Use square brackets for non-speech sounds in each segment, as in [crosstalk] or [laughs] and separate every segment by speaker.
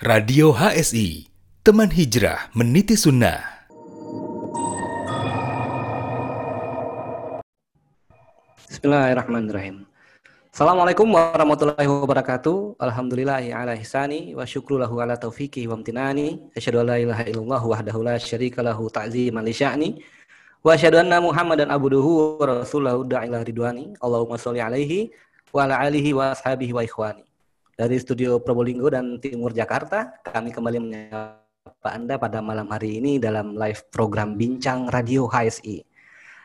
Speaker 1: Radio HSI, teman hijrah meniti sunnah.
Speaker 2: Bismillahirrahmanirrahim. Assalamualaikum warahmatullahi wabarakatuh. Alhamdulillahi ala ihsani wa syukru lahu ala taufiqi wa amtinani. Asyhadu an la ilaha illallah wahdahu la syarika lahu ta'ziman li sya'ni. Wa asyhadu anna Muhammadan abduhu wa rasuluhu da'ila ridwani. Allahumma sholli alaihi wa ala alihi wa ashabihi wa ikhwani. Dari studio Probolinggo dan Timur Jakarta, kami kembali menyapa Anda pada malam hari ini dalam live program Bincang Radio HSI.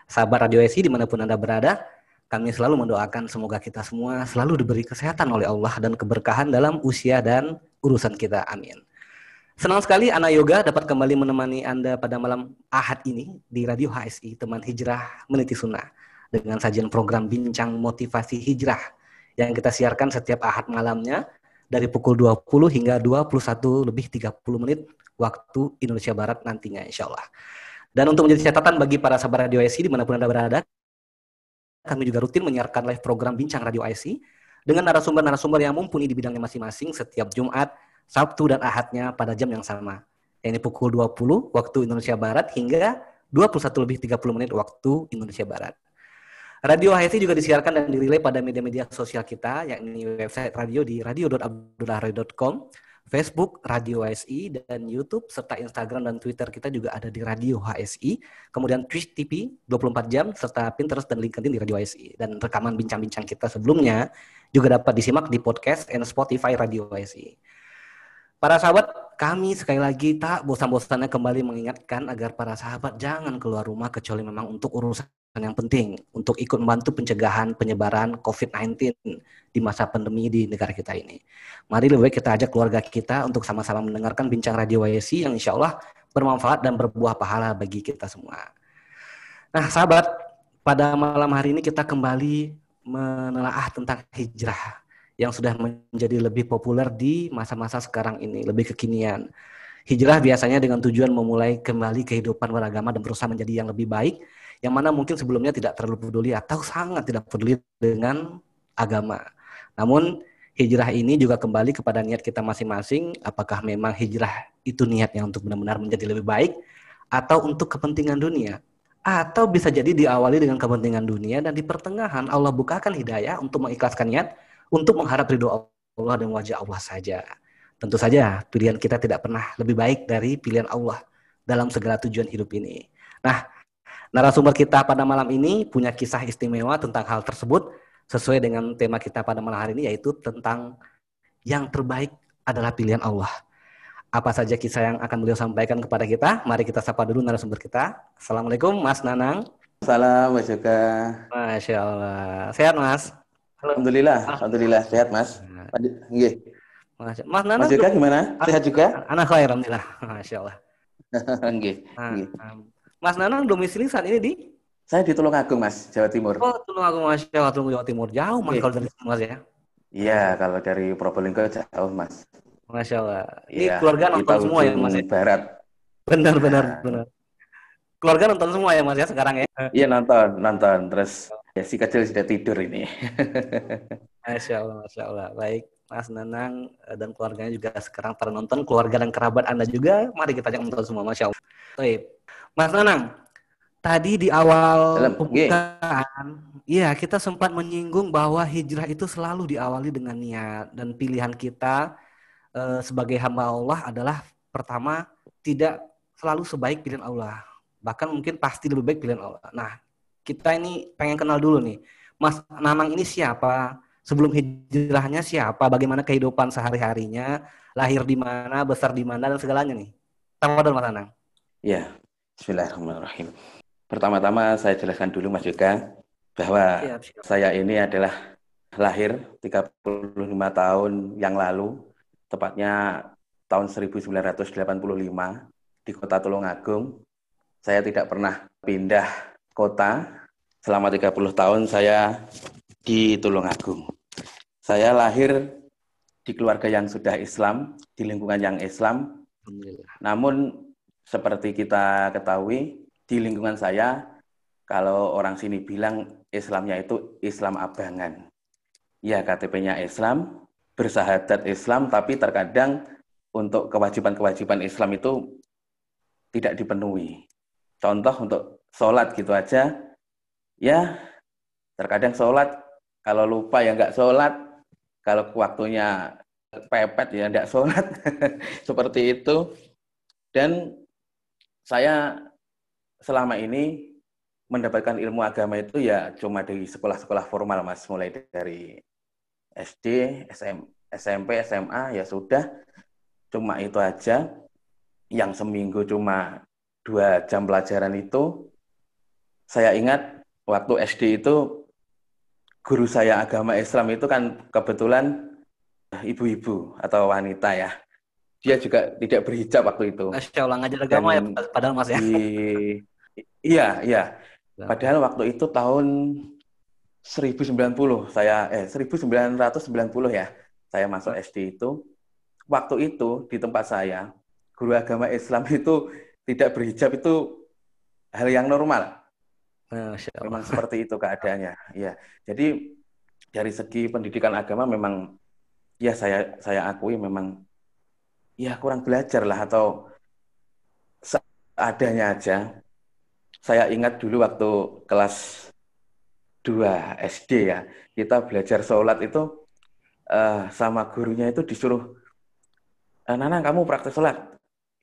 Speaker 2: Sahabat Radio HSI di mana pun Anda berada, kami selalu mendoakan semoga kita semua selalu diberi kesehatan oleh Allah dan keberkahan dalam usia dan urusan kita. Amin. Senang sekali Anak Yoga dapat kembali menemani Anda pada malam Ahad ini di Radio HSI, teman hijrah meniti sunnah dengan sajian program Bincang Motivasi Hijrah yang kita siarkan setiap ahad malamnya dari pukul 20 hingga 21 lebih 30 menit waktu Indonesia Barat nantinya insya Allah. Dan untuk menjadi catatan bagi para sahabat Radio IC di mana pun Anda berada, kami juga rutin menyiarkan live program Bincang Radio IC dengan narasumber-narasumber yang mumpuni di bidangnya masing-masing setiap Jumat, Sabtu, dan Ahadnya pada jam yang sama. Ini pukul 20 waktu Indonesia Barat hingga 21 lebih 30 menit waktu Indonesia Barat. Radio HSI juga disiarkan dan dirilai pada media-media sosial kita, yakni website radio di radio.abdullahroy.com, Facebook Radio HSI, dan YouTube, serta Instagram dan Twitter kita juga ada di Radio HSI, kemudian Twitch TV 24 jam, serta Pinterest dan LinkedIn di Radio HSI. Dan rekaman bincang-bincang kita sebelumnya juga dapat disimak di podcast and Spotify Radio HSI. Para sahabat, kami sekali lagi tak bosan-bosannya kembali mengingatkan agar para sahabat jangan keluar rumah kecuali memang untuk urusan yang penting untuk ikut membantu pencegahan penyebaran COVID-19 di masa pandemi di negara kita ini. Mari lebih baik kita ajak keluarga kita untuk sama-sama mendengarkan bincang radio YSI yang insya Allah bermanfaat dan berbuah pahala bagi kita semua. Nah sahabat, pada malam hari ini kita kembali menelaah tentang hijrah yang sudah menjadi lebih populer di masa-masa sekarang ini, lebih kekinian. Hijrah biasanya dengan tujuan memulai kembali kehidupan beragama dan berusaha menjadi yang lebih baik, yang mana mungkin sebelumnya tidak terlalu peduli atau sangat tidak peduli dengan agama. Namun hijrah ini juga kembali kepada niat kita masing-masing, apakah memang hijrah itu niatnya untuk benar-benar menjadi lebih baik atau untuk kepentingan dunia. Atau bisa jadi diawali dengan kepentingan dunia dan di pertengahan Allah bukakan hidayah untuk mengikhlaskan niat untuk mengharap ridho Allah dan wajah Allah saja. Tentu saja pilihan kita tidak pernah lebih baik dari pilihan Allah dalam segala tujuan hidup ini. Nah, Narasumber kita pada malam ini punya kisah istimewa tentang hal tersebut sesuai dengan tema kita pada malam hari ini yaitu tentang yang terbaik adalah pilihan Allah. Apa saja kisah yang akan beliau sampaikan kepada kita? Mari kita sapa dulu narasumber kita. Assalamualaikum Mas Nanang.
Speaker 3: Salam Mas Yoga.
Speaker 2: Masya Allah. Sehat Mas?
Speaker 3: Alhamdulillah, Alhamdulillah sehat Mas. Nggih.
Speaker 2: Mas.
Speaker 3: Mas Yoga gimana? Sehat juga? [laughs]
Speaker 2: Anak khair, Alhamdulillah. [laughs] Masya Allah. [laughs]
Speaker 3: Nggih.
Speaker 2: Mas Nanang domisili saat ini di?
Speaker 3: Saya di Tulungagung, Mas, Jawa Timur.
Speaker 2: Oh, Tulungagung, Masya Allah, Tulungagung, Jawa Timur. Jauh, Mas, kalau dari Mas ya?
Speaker 3: Iya, kalau dari Probolinggo jauh, Mas.
Speaker 2: Masya Allah. Ini ya, keluarga nonton semua ya, Mas? Ya?
Speaker 3: Barat.
Speaker 2: Benar, benar, nah. benar. Keluarga nonton semua ya, Mas, ya, sekarang ya?
Speaker 3: Iya, nonton, nonton. Terus, ya si kecil sudah tidur ini.
Speaker 2: Masya Allah, Masya Allah. Baik. Mas Nanang eh, dan keluarganya juga sekarang pada nonton, keluarga dan kerabat Anda juga, mari kita ajak nonton semua, Masya Allah. Baik. Mas Nanang, tadi di awal pembukaan, iya kita sempat menyinggung bahwa hijrah itu selalu diawali dengan niat dan pilihan kita e, sebagai hamba Allah adalah pertama tidak selalu sebaik pilihan Allah, bahkan mungkin pasti lebih baik pilihan Allah. Nah, kita ini pengen kenal dulu nih, Mas Nanang ini siapa? Sebelum hijrahnya siapa? Bagaimana kehidupan sehari-harinya? Lahir di mana? Besar di mana? Dan segalanya nih. Tawadol Mas Nanang.
Speaker 3: Ya, Bismillahirrahmanirrahim. Pertama-tama saya jelaskan dulu Mas Yoga bahwa siap, siap. saya ini adalah lahir 35 tahun yang lalu, tepatnya tahun 1985 di kota Tulungagung. Saya tidak pernah pindah kota. Selama 30 tahun saya di Tulungagung. Saya lahir di keluarga yang sudah Islam, di lingkungan yang Islam. Namun seperti kita ketahui di lingkungan saya kalau orang sini bilang Islamnya itu Islam abangan. Ya KTP-nya Islam, bersahadat Islam, tapi terkadang untuk kewajiban-kewajiban Islam itu tidak dipenuhi. Contoh untuk sholat gitu aja, ya terkadang sholat kalau lupa ya nggak sholat, kalau waktunya pepet ya nggak sholat, [laughs] seperti itu. Dan saya selama ini mendapatkan ilmu agama itu ya cuma dari sekolah-sekolah formal mas, mulai dari SD, SM, SMP, SMA ya sudah. Cuma itu aja. Yang seminggu cuma dua jam pelajaran itu saya ingat waktu SD itu guru saya agama Islam itu kan kebetulan ibu-ibu atau wanita ya dia juga tidak berhijab waktu itu.
Speaker 2: Masya Allah ngajar agama ya padahal mas ya. Di,
Speaker 3: iya iya. Padahal waktu itu tahun 1090 saya eh 1990 ya saya masuk SD itu waktu itu di tempat saya guru agama Islam [laughs] itu tidak berhijab itu hal yang normal. Memang seperti itu keadaannya. Ya, jadi dari segi pendidikan agama memang ya saya saya akui memang ya kurang belajar lah atau seadanya aja. Saya ingat dulu waktu kelas 2 SD ya, kita belajar sholat itu uh, sama gurunya itu disuruh Eh, Nana kamu praktek sholat.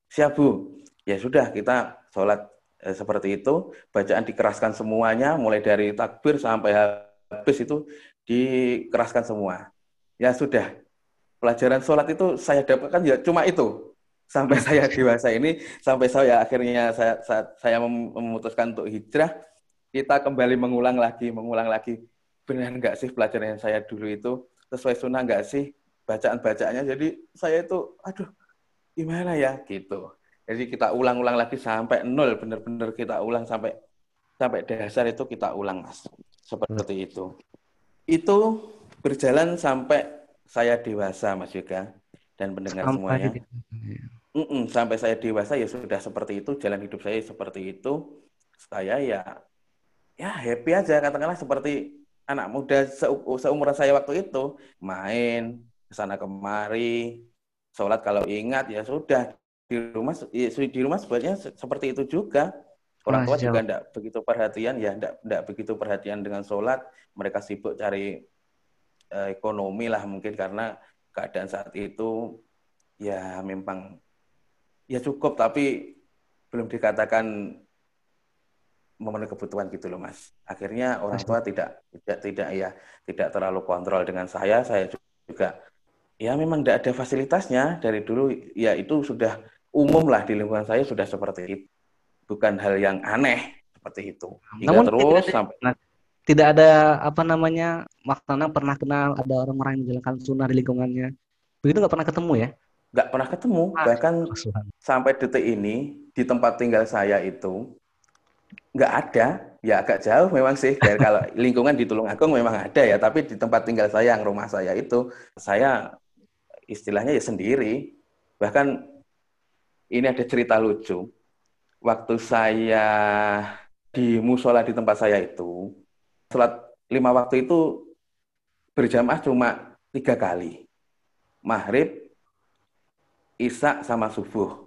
Speaker 3: Siap Bu. Ya sudah kita sholat eh, seperti itu. Bacaan dikeraskan semuanya, mulai dari takbir sampai habis itu dikeraskan semua. Ya sudah. Pelajaran sholat itu saya dapatkan ya cuma itu. Sampai [laughs] saya dewasa ini, sampai saya akhirnya saya, saya, memutuskan untuk hijrah, kita kembali mengulang lagi, mengulang lagi. Benar nggak sih pelajaran yang saya dulu itu sesuai sunnah nggak sih? bacaan-bacaannya. Jadi saya itu, aduh, gimana ya gitu. Jadi kita ulang-ulang lagi sampai nol, benar-benar kita ulang sampai sampai dasar itu kita ulang mas, seperti hmm. itu. Itu berjalan sampai saya dewasa mas juga dan pendengar sampai semuanya. Mm -mm, sampai saya dewasa ya sudah seperti itu, jalan hidup saya seperti itu. Saya ya ya happy aja katakanlah seperti anak muda seumuran saya waktu itu main sana kemari, sholat kalau ingat ya sudah di rumah ya, di rumah sebenarnya seperti itu juga. Orang tua juga tidak begitu perhatian ya, tidak tidak begitu perhatian dengan sholat. Mereka sibuk cari eh, ekonomi lah mungkin karena keadaan saat itu ya memang ya cukup tapi belum dikatakan memenuhi kebutuhan gitu loh mas. Akhirnya orang tua tidak tidak tidak ya tidak terlalu kontrol dengan saya. Saya juga ya memang tidak ada fasilitasnya dari dulu ya itu sudah umum lah di lingkungan saya sudah seperti itu. Bukan hal yang aneh seperti itu. Hingga Namun terus tidak ada, sampai nah,
Speaker 2: tidak ada apa namanya maknanya pernah kenal ada orang-orang yang menjalankan sunnah di lingkungannya. Begitu nggak pernah ketemu ya?
Speaker 3: Nggak pernah ketemu. Ah, bahkan sampai detik ini di tempat tinggal saya itu nggak ada. Ya agak jauh memang sih. Kalau [laughs] lingkungan di Tulungagung memang ada ya. Tapi di tempat tinggal saya yang rumah saya itu saya istilahnya ya sendiri. Bahkan ini ada cerita lucu. Waktu saya di musola di tempat saya itu, sholat lima waktu itu berjamaah cuma tiga kali. Maghrib, Isya sama subuh.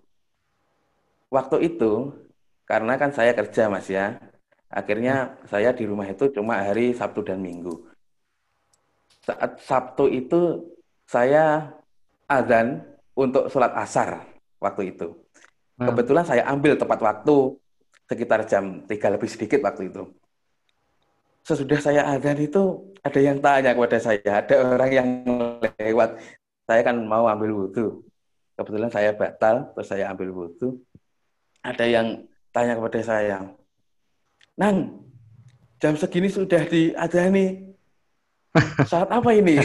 Speaker 3: Waktu itu, karena kan saya kerja mas ya, akhirnya saya di rumah itu cuma hari Sabtu dan Minggu. Saat Sabtu itu saya azan untuk sholat asar waktu itu. Hmm. Kebetulan saya ambil tepat waktu sekitar jam tiga lebih sedikit waktu itu. Sesudah saya azan itu ada yang tanya kepada saya, ada orang yang lewat. Saya kan mau ambil wudhu. Kebetulan saya batal, terus saya ambil wudhu. Ada yang tanya kepada saya, Nang, jam segini sudah diadani, saat apa ini?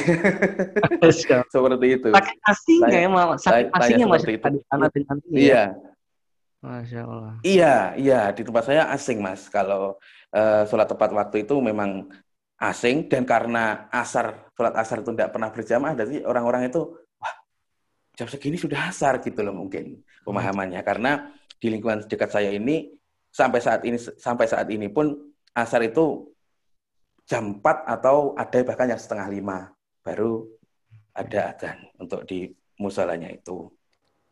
Speaker 3: [laughs] seperti itu.
Speaker 2: Sakit asingnya ya, malah sakit asingnya masih
Speaker 3: itu. Sana dengan ini. Ya? Iya. Masya Allah. Iya, iya di tempat saya asing mas. Kalau uh, sholat tepat waktu itu memang asing dan karena asar sholat asar itu tidak pernah berjamaah, jadi orang-orang itu wah jam segini sudah asar gitu loh mungkin pemahamannya. Karena di lingkungan dekat saya ini sampai saat ini sampai saat ini pun asar itu jam 4 atau ada bahkan yang setengah lima baru ada adzan untuk di musolanya itu.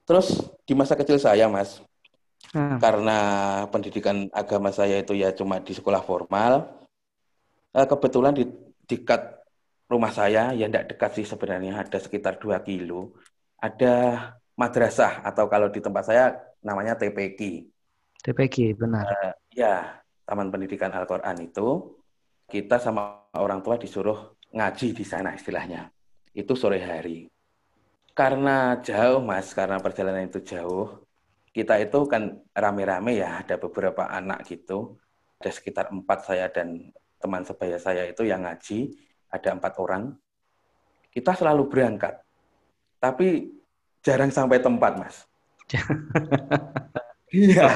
Speaker 3: Terus di masa kecil saya, Mas, hmm. karena pendidikan agama saya itu ya cuma di sekolah formal, eh, kebetulan di dekat rumah saya, ya tidak dekat sih sebenarnya, ada sekitar 2 kilo, ada madrasah atau kalau di tempat saya namanya TPQ.
Speaker 2: TPQ, benar. Uh,
Speaker 3: ya, Taman Pendidikan Al-Quran itu, kita sama orang tua disuruh ngaji di sana istilahnya. Itu sore hari. Karena jauh mas, karena perjalanan itu jauh, kita itu kan rame-rame ya, ada beberapa anak gitu, ada sekitar empat saya dan teman sebaya saya itu yang ngaji, ada empat orang. Kita selalu berangkat, tapi jarang sampai tempat mas. Iya,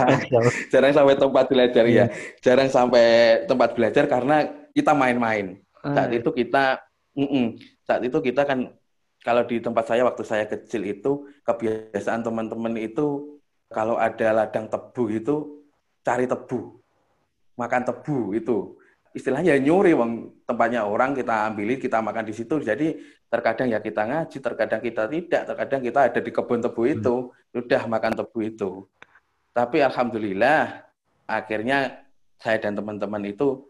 Speaker 3: jarang sampai tempat belajar ya. Jarang sampai tempat belajar karena kita main-main. Saat ah. itu kita Mm -mm. Saat itu kita kan kalau di tempat saya waktu saya kecil itu kebiasaan teman-teman itu kalau ada ladang tebu itu cari tebu, makan tebu itu istilahnya ya nyuri wong tempatnya orang kita ambilin kita makan di situ jadi terkadang ya kita ngaji terkadang kita tidak terkadang kita ada di kebun tebu hmm. itu sudah makan tebu itu tapi alhamdulillah akhirnya saya dan teman-teman itu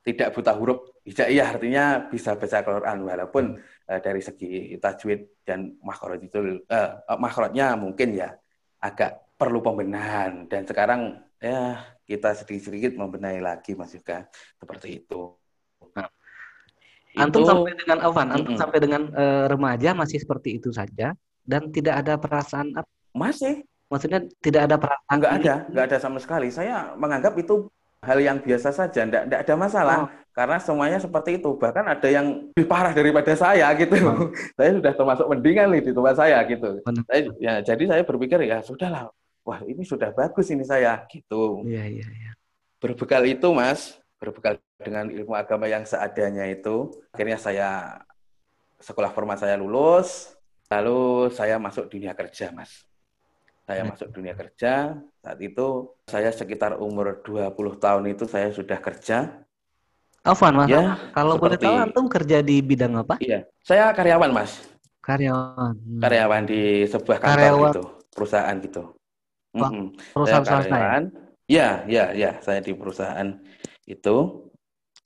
Speaker 3: tidak buta huruf hijaiyah artinya bisa baca Quran walaupun uh, dari segi tajwid dan makhraj itu uh, makhrajnya mungkin ya agak perlu pembenahan dan sekarang ya kita sedikit-sedikit membenahi lagi Mas juga seperti itu.
Speaker 2: Nah, antum sampai dengan Alvan, antum mm sampai dengan uh, remaja masih seperti itu saja dan tidak ada perasaan apa?
Speaker 3: Masih.
Speaker 2: Maksudnya tidak ada perasaan?
Speaker 3: Enggak ada, enggak ada sama sekali. Saya menganggap itu hal yang biasa saja, tidak ada masalah oh. karena semuanya seperti itu. Bahkan ada yang lebih parah daripada saya gitu. Oh. [laughs] saya sudah termasuk mendingan nih di tempat saya gitu. Saya, ya, jadi saya berpikir ya sudahlah, wah ini sudah bagus ini saya gitu. Iya iya iya. Berbekal itu mas, berbekal dengan ilmu agama yang seadanya itu, akhirnya saya sekolah formal saya lulus, lalu saya masuk dunia kerja mas saya masuk dunia kerja. Saat itu saya sekitar umur 20 tahun itu saya sudah kerja.
Speaker 2: Alvan, Mas. Ya, kalau seperti, boleh tahu antum kerja di bidang apa?
Speaker 3: Iya, saya karyawan, Mas.
Speaker 2: Karyawan. Hmm.
Speaker 3: Karyawan di sebuah kantor karyawan. gitu, perusahaan gitu.
Speaker 2: Wah, mm -hmm. Perusahaan saya karyawan.
Speaker 3: Ya? ya, ya, saya di perusahaan itu.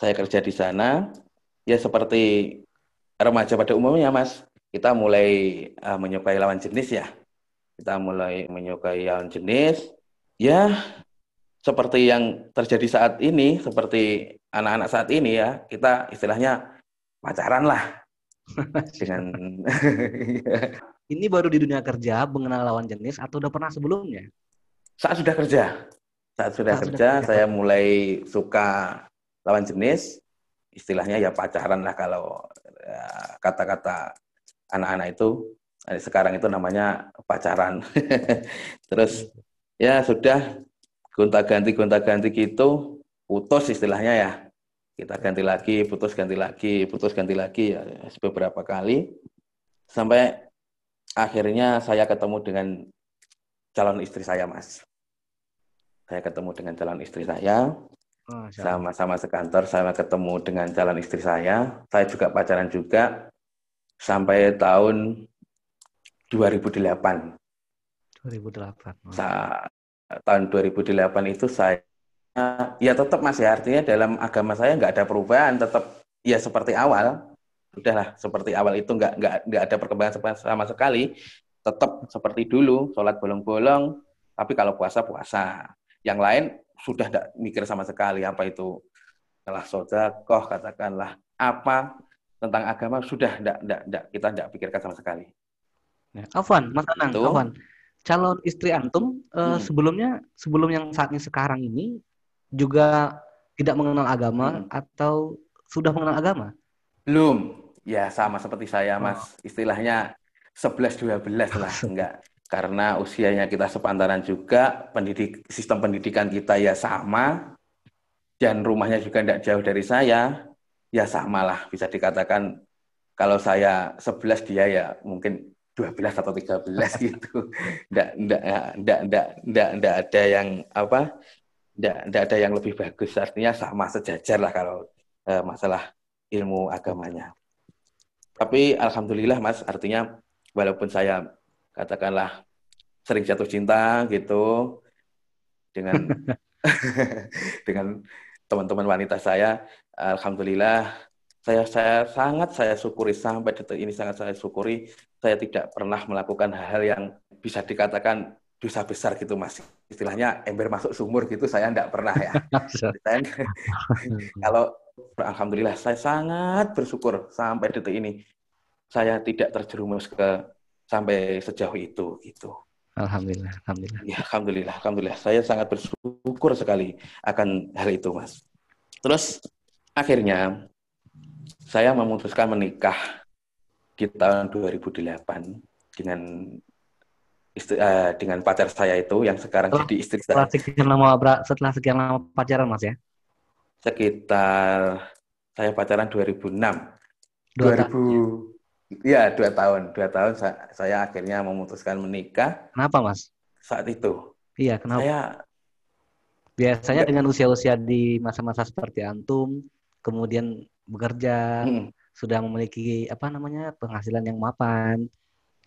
Speaker 3: Saya kerja di sana. Ya seperti remaja pada umumnya, Mas. Kita mulai uh, menyukai lawan jenis ya kita mulai menyukai yang jenis. Ya seperti yang terjadi saat ini seperti anak-anak saat ini ya kita istilahnya pacaran lah. [laughs] Dengan [laughs]
Speaker 2: ini baru di dunia kerja mengenal lawan jenis atau udah pernah sebelumnya?
Speaker 3: Saat sudah kerja. Saat sudah saat kerja sudah saya mulai suka lawan jenis. Istilahnya ya pacaran lah kalau ya, kata-kata anak-anak itu sekarang itu namanya pacaran. [laughs] Terus ya sudah gonta-ganti gonta-ganti gitu, putus istilahnya ya. Kita ganti lagi, putus ganti lagi, putus ganti lagi ya beberapa kali sampai akhirnya saya ketemu dengan calon istri saya, Mas. Saya ketemu dengan calon istri saya. Sama-sama sekantor, saya ketemu dengan calon istri saya. Saya juga pacaran juga sampai tahun 2008.
Speaker 2: 2008.
Speaker 3: Sa tahun 2008 itu saya ya tetap masih ya. Artinya dalam agama saya nggak ada perubahan tetap ya seperti awal. Udahlah seperti awal itu nggak nggak nggak ada perkembangan sama sekali. Tetap seperti dulu sholat bolong-bolong. Tapi kalau puasa puasa. Yang lain sudah tidak mikir sama sekali apa itu? Telah sodakoh katakanlah. Apa tentang agama sudah tidak tidak kita tidak pikirkan sama sekali
Speaker 2: Ya. Afwan, Mas Anang, Itu. Afwan. Calon istri antum uh, sebelumnya sebelum yang saat ini sekarang ini juga tidak mengenal agama hmm. atau sudah mengenal agama?
Speaker 3: Belum. Ya sama seperti saya, Mas. Oh. Istilahnya 11 12 lah, [laughs] enggak. Karena usianya kita sepantaran juga, pendidik sistem pendidikan kita ya sama dan rumahnya juga tidak jauh dari saya, ya sama lah bisa dikatakan kalau saya 11 dia ya mungkin 12 atau 13 [laughs] gitu. Nggak, nggak, nggak, nggak, nggak, nggak ada yang apa, nggak, nggak ada yang lebih bagus. Artinya sama sejajar lah kalau uh, masalah ilmu agamanya. Tapi alhamdulillah Mas, artinya walaupun saya katakanlah sering jatuh cinta gitu dengan [laughs] [laughs] dengan teman-teman wanita saya. Alhamdulillah saya saya sangat saya syukuri sampai detik ini sangat saya syukuri saya tidak pernah melakukan hal-hal yang bisa dikatakan dosa besar gitu mas istilahnya ember masuk sumur gitu saya tidak pernah ya [laughs] [laughs] kalau alhamdulillah saya sangat bersyukur sampai detik ini saya tidak terjerumus ke sampai sejauh itu gitu
Speaker 2: Alhamdulillah, alhamdulillah.
Speaker 3: Ya, alhamdulillah, alhamdulillah. Saya sangat bersyukur sekali akan hal itu, Mas. Terus akhirnya saya memutuskan menikah di tahun 2008 dengan istri, uh, dengan pacar saya itu yang sekarang setelah, jadi istri
Speaker 2: saya. Setelah sekian lama setelah sekian lama pacaran, Mas ya?
Speaker 3: Sekitar saya pacaran 2006. Dua 2000 Iya, dua tahun. Dua tahun saya, saya akhirnya memutuskan menikah.
Speaker 2: Kenapa, Mas?
Speaker 3: Saat itu.
Speaker 2: Iya, kenapa?
Speaker 3: Saya
Speaker 2: biasanya enggak. dengan usia-usia di masa-masa seperti antum, kemudian bekerja, hmm. Sudah memiliki apa namanya penghasilan yang mapan,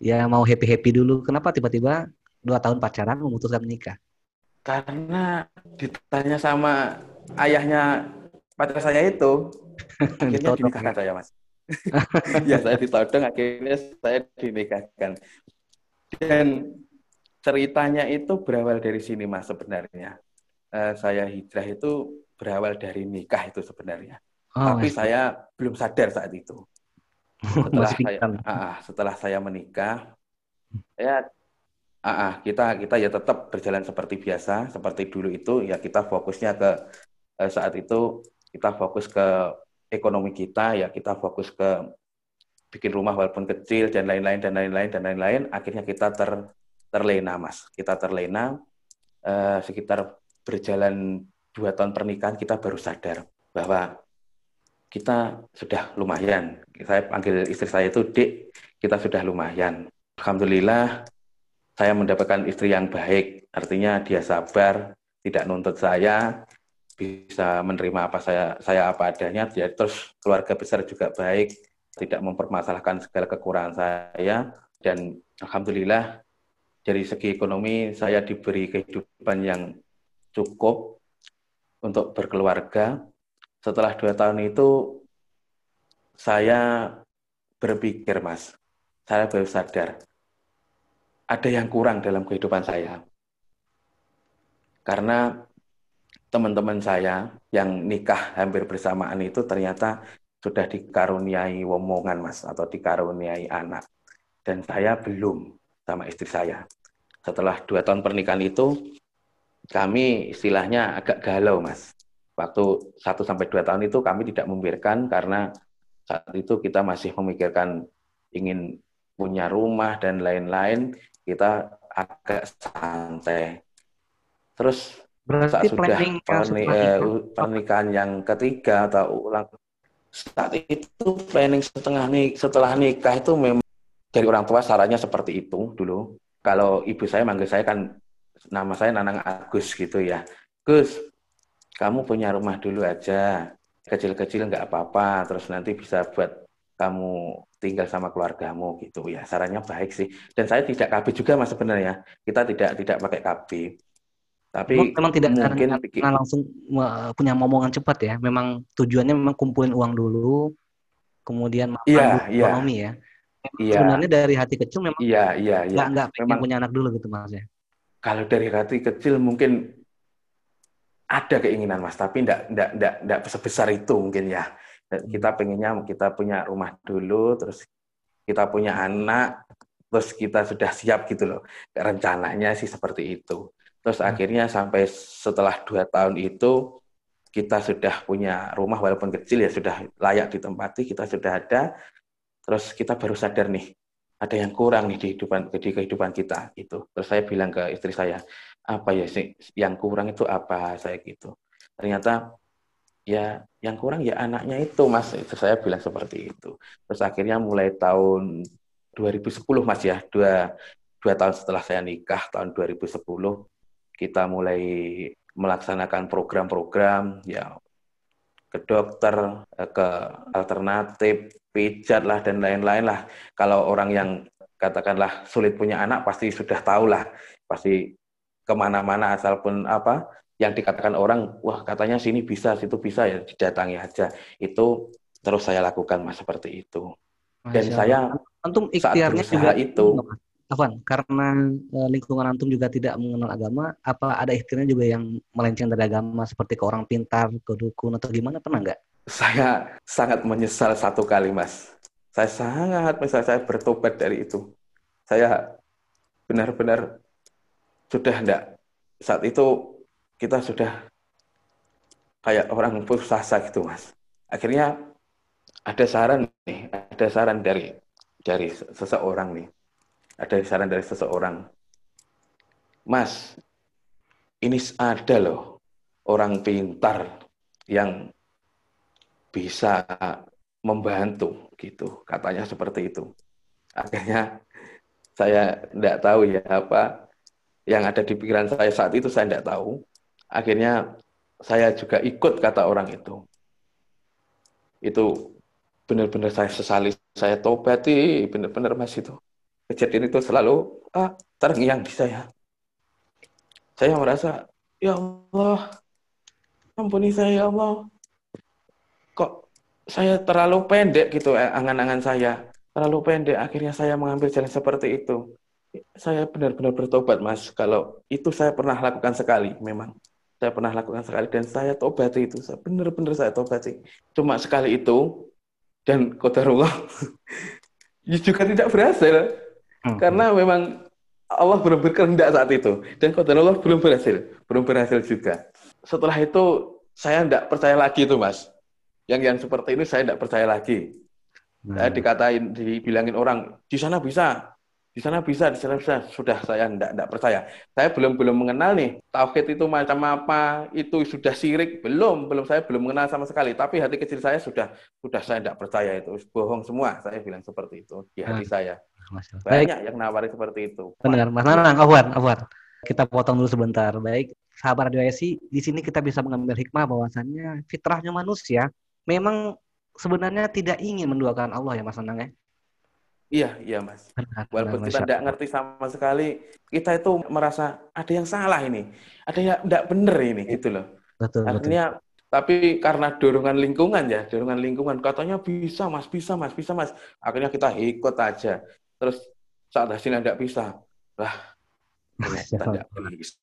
Speaker 2: ya mau happy happy dulu. Kenapa tiba-tiba dua tahun pacaran memutuskan menikah?
Speaker 3: Karena ditanya sama ayahnya pacar saya itu, [laughs] akhirnya dinikahkan saya, Mas. [laughs] Ya saya ditodong akhirnya saya dinikahkan. Dan ceritanya itu berawal dari sini mas sebenarnya. Uh, saya hijrah itu berawal dari nikah itu sebenarnya oh, tapi saya belum sadar saat itu. [laughs] Setelah saya uh, setelah saya menikah ya uh, uh, kita kita ya tetap berjalan seperti biasa seperti dulu itu ya kita fokusnya ke uh, saat itu kita fokus ke ekonomi kita ya kita fokus ke bikin rumah walaupun kecil dan lain-lain dan lain-lain dan lain-lain. Akhirnya kita ter terlena mas. Kita terlena eh, sekitar berjalan dua tahun pernikahan kita baru sadar bahwa kita sudah lumayan. Saya panggil istri saya itu dek kita sudah lumayan. Alhamdulillah saya mendapatkan istri yang baik. Artinya dia sabar tidak nuntut saya bisa menerima apa saya saya apa adanya. Dia terus keluarga besar juga baik tidak mempermasalahkan segala kekurangan saya. Dan alhamdulillah dari segi ekonomi saya diberi kehidupan yang cukup untuk berkeluarga setelah dua tahun itu saya berpikir mas. Saya baru sadar. Ada yang kurang dalam kehidupan saya. Karena teman-teman saya yang nikah hampir bersamaan itu ternyata sudah dikaruniai womongan mas atau dikaruniai anak. Dan saya belum sama istri saya. Setelah dua tahun pernikahan itu kami istilahnya agak galau mas waktu satu sampai dua tahun itu kami tidak membiarkan karena saat itu kita masih memikirkan ingin punya rumah dan lain-lain kita agak santai terus Berarti saat sudah eh, pernikahan yang ketiga atau ulang saat itu planning setengah nih setelah nikah itu memang dari orang tua sarannya seperti itu dulu. Kalau ibu saya manggil saya kan nama saya Nanang Agus gitu ya. Gus, kamu punya rumah dulu aja. Kecil-kecil nggak apa-apa, terus nanti bisa buat kamu tinggal sama keluargamu gitu ya. Sarannya baik sih. Dan saya tidak KB juga mas sebenarnya. Kita tidak tidak pakai KB tapi
Speaker 2: memang tidak mungkin karena, karena langsung punya momongan cepat ya. Memang tujuannya memang kumpulin uang dulu, kemudian makan
Speaker 3: yeah, yeah.
Speaker 2: ekonomi ya.
Speaker 3: Iya.
Speaker 2: Sebenarnya dari hati kecil memang
Speaker 3: iya, iya, iya.
Speaker 2: nggak nggak memang punya anak dulu gitu mas ya.
Speaker 3: Kalau dari hati kecil mungkin ada keinginan mas, tapi enggak enggak enggak enggak sebesar itu mungkin ya. Kita pengennya kita punya rumah dulu, terus kita punya anak, terus kita sudah siap gitu loh. Rencananya sih seperti itu. Terus hmm. akhirnya sampai setelah dua tahun itu kita sudah punya rumah walaupun kecil ya sudah layak ditempati, kita sudah ada. Terus kita baru sadar nih ada yang kurang nih di kehidupan di kehidupan kita itu. Terus saya bilang ke istri saya, apa ya sih? Yang kurang itu apa? Saya gitu. Ternyata ya yang kurang ya anaknya itu mas. Itu saya bilang seperti itu. Terus akhirnya mulai tahun 2010 mas ya. Dua dua tahun setelah saya nikah tahun 2010 kita mulai melaksanakan program-program ya ke dokter, eh, ke alternatif, pijat lah dan lain-lain lah. Kalau orang yang katakanlah sulit punya anak pasti sudah tahu lah pasti ke mana-mana asal pun apa yang dikatakan orang, wah katanya sini bisa, situ bisa ya didatangi aja. Itu terus saya lakukan mas seperti itu. Dan Masya saya
Speaker 2: antum ikhtiarnya juga itu. Afan, karena eh, lingkungan antum juga tidak mengenal agama, apa ada ikhtiarnya juga yang melenceng dari agama seperti ke orang pintar, ke dukun atau gimana pernah nggak?
Speaker 3: Saya sangat menyesal satu kali mas. Saya sangat menyesal saya bertobat dari itu. Saya benar-benar sudah enggak saat itu kita sudah kayak orang putus asa gitu mas. Akhirnya ada saran nih, ada saran dari dari seseorang nih, ada saran dari seseorang, Mas, ini ada loh orang pintar yang bisa membantu gitu, katanya seperti itu. Akhirnya saya tidak tahu ya apa yang ada di pikiran saya saat itu saya tidak tahu akhirnya saya juga ikut kata orang itu. Itu benar-benar saya sesali, saya tobati, benar-benar mas itu. Kejadian itu selalu ah, terngiang di saya. Saya merasa, ya Allah, ampuni saya ya Allah. Kok saya terlalu pendek gitu eh, angan-angan saya. Terlalu pendek, akhirnya saya mengambil jalan seperti itu. Saya benar-benar bertobat, Mas. Kalau itu saya pernah lakukan sekali, memang. Saya pernah lakukan sekali dan saya tobati itu. Saya benar-benar saya tobati cuma sekali itu dan kodarullah [laughs] ya juga tidak berhasil. Hmm. karena memang Allah belum berkehendak saat itu dan kodarullah belum berhasil belum berhasil juga. Setelah itu saya tidak percaya lagi itu mas. Yang yang seperti ini saya tidak percaya lagi. Hmm. saya dikatain dibilangin orang di sana bisa di sana bisa, di sana bisa. Sudah saya tidak tidak percaya. Saya belum belum mengenal nih tauhid itu macam apa, itu sudah sirik belum, belum saya belum mengenal sama sekali. Tapi hati kecil saya sudah sudah saya tidak percaya itu bohong semua. Saya bilang seperti itu di hati nah, saya. Banyak Baik. yang nawari seperti itu.
Speaker 2: Benar, Mas Nanang, Afwan, Afwan. Kita potong dulu sebentar. Baik, sahabat Radio SI, di sini kita bisa mengambil hikmah bahwasannya fitrahnya manusia memang sebenarnya tidak ingin menduakan Allah ya Mas Nanang ya.
Speaker 3: Iya, iya mas. Walaupun kita tidak ngerti sama sekali, kita itu merasa ada yang salah ini, ada yang tidak benar ini, gitu loh. Betul, Artinya, betul. tapi karena dorongan lingkungan ya, dorongan lingkungan, katanya bisa mas, bisa mas, bisa mas. Akhirnya kita ikut aja. Terus saat hasilnya tidak bisa, lah, tidak bisa.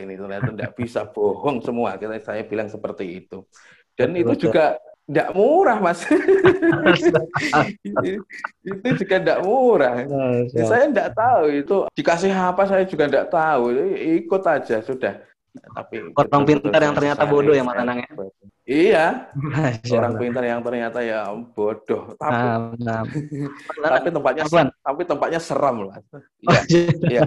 Speaker 3: Ini ternyata tidak bisa, bohong semua. Kita saya bilang seperti itu. Dan betul, itu betul. juga tidak murah mas. [laughs] Itu juga tidak murah. Ya, saya tidak tahu itu. Dikasih apa saya juga tidak tahu. Ikut aja sudah.
Speaker 2: Tapi orang pintar yang ternyata bodoh ya mas Anang ya?
Speaker 3: iya. Orang pintar yang ternyata ya bodoh. Tapi nah, nah. [laughs] tapi tempatnya tapi tempatnya seram lah. Iya,
Speaker 2: iya.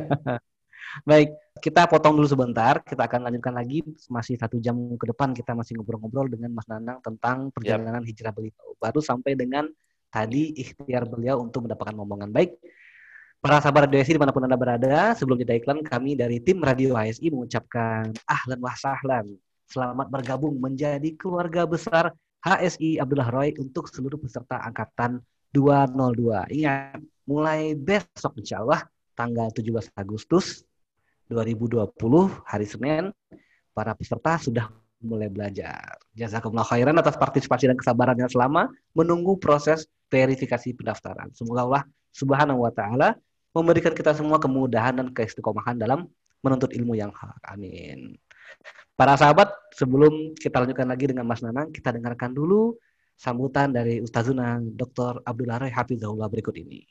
Speaker 2: [laughs] baik kita potong dulu sebentar, kita akan lanjutkan lagi masih satu jam ke depan kita masih ngobrol-ngobrol dengan Mas Nanang tentang perjalanan yep. hijrah beliau. Baru sampai dengan tadi ikhtiar beliau untuk mendapatkan momongan baik. Para sahabat Radio HSI di mana pun Anda berada, sebelum jeda iklan kami dari tim Radio HSI mengucapkan ahlan wa sahlan. Selamat bergabung menjadi keluarga besar HSI Abdullah Roy untuk seluruh peserta angkatan 202. Ingat, mulai besok insya Allah tanggal 17 Agustus 2020 hari Senin para peserta sudah mulai belajar. Jazakumullah khairan atas partisipasi dan kesabarannya selama menunggu proses verifikasi pendaftaran. Semoga Allah Subhanahu wa taala memberikan kita semua kemudahan dan keistiqomahan dalam menuntut ilmu yang hak. Amin. Para sahabat, sebelum kita lanjutkan lagi dengan Mas Nanang, kita dengarkan dulu sambutan dari Ustazuna Dr. Abdullah Rai Hafizahullah berikut ini.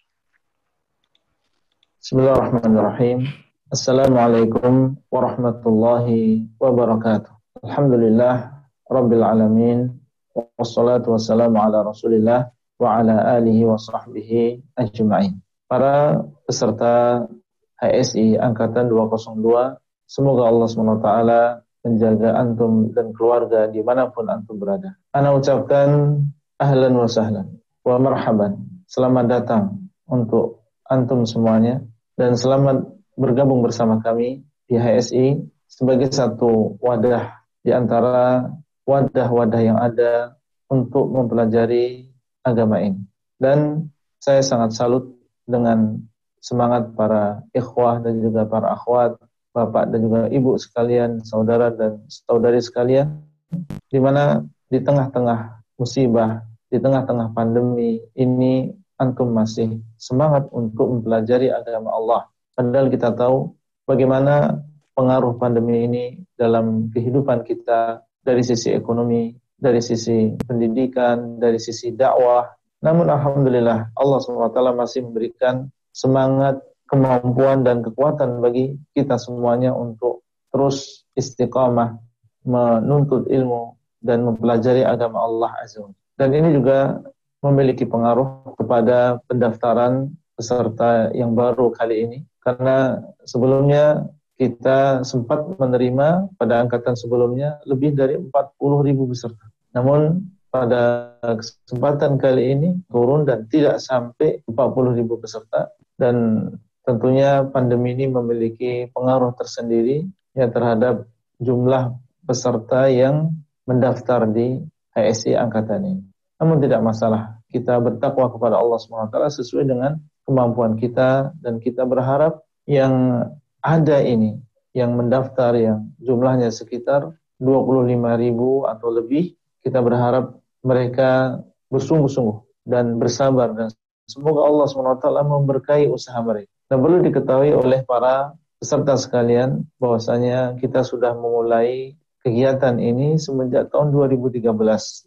Speaker 4: Bismillahirrahmanirrahim. Assalamualaikum warahmatullahi wabarakatuh. Alhamdulillah Rabbil Alamin Wassalatu wassalamu ala rasulillah Wa ala alihi wa sahbihi ajma'in Para peserta HSI Angkatan 202 Semoga Allah SWT menjaga antum dan keluarga di mana pun antum berada. Ana ucapkan ahlan wa sahlan wa marhaban. Selamat datang untuk antum semuanya dan selamat bergabung bersama kami di HSI sebagai satu wadah di antara wadah-wadah yang ada untuk mempelajari agama ini. Dan saya sangat salut dengan semangat para ikhwah dan juga para akhwat Bapak dan juga Ibu sekalian, saudara dan saudari sekalian, di mana di tengah-tengah musibah, di tengah-tengah pandemi ini antum masih semangat untuk mempelajari agama Allah. Padahal kita tahu bagaimana pengaruh pandemi ini dalam kehidupan kita dari sisi ekonomi, dari sisi pendidikan, dari sisi dakwah. Namun Alhamdulillah Allah SWT masih memberikan semangat kemampuan dan kekuatan bagi kita semuanya untuk terus istiqamah menuntut ilmu dan mempelajari agama Allah Azza Dan ini juga memiliki pengaruh kepada pendaftaran peserta yang baru kali ini karena sebelumnya kita sempat menerima pada angkatan sebelumnya lebih dari 40 ribu peserta. Namun pada kesempatan kali ini turun dan tidak sampai 40 ribu peserta dan Tentunya pandemi ini memiliki pengaruh tersendiri ya terhadap jumlah peserta yang mendaftar di HSI angkatan ini. Namun tidak masalah, kita bertakwa kepada Allah SWT sesuai dengan kemampuan kita dan kita berharap yang ada ini, yang mendaftar yang jumlahnya sekitar 25 ribu atau lebih, kita berharap mereka bersungguh-sungguh dan bersabar dan semoga Allah SWT memberkahi usaha mereka. Dan perlu diketahui oleh para peserta sekalian bahwasanya kita sudah memulai kegiatan ini semenjak tahun 2013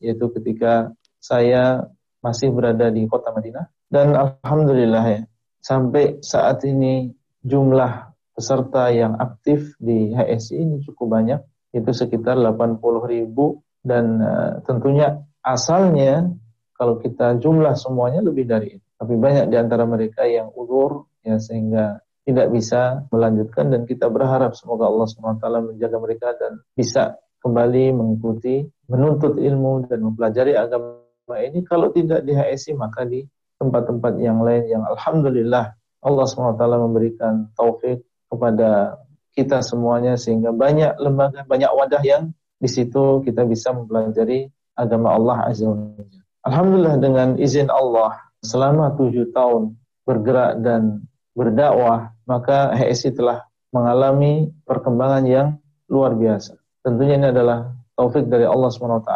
Speaker 4: yaitu ketika saya masih berada di kota Madinah dan alhamdulillah ya sampai saat ini jumlah peserta yang aktif di HSI ini cukup banyak. Itu sekitar 80 ribu dan uh, tentunya asalnya kalau kita jumlah semuanya lebih dari itu. Tapi banyak di antara mereka yang udur ya sehingga tidak bisa melanjutkan dan kita berharap semoga Allah SWT menjaga mereka dan bisa kembali mengikuti menuntut ilmu dan mempelajari agama ini. Kalau tidak di HSI maka di tempat-tempat yang lain yang Alhamdulillah Allah SWT memberikan taufik kepada kita semuanya sehingga banyak lembaga, banyak wadah yang di situ kita bisa mempelajari agama Allah Azza wa Alhamdulillah dengan izin Allah selama tujuh tahun bergerak dan berdakwah, maka HSI telah mengalami perkembangan yang luar biasa. Tentunya ini adalah taufik dari Allah SWT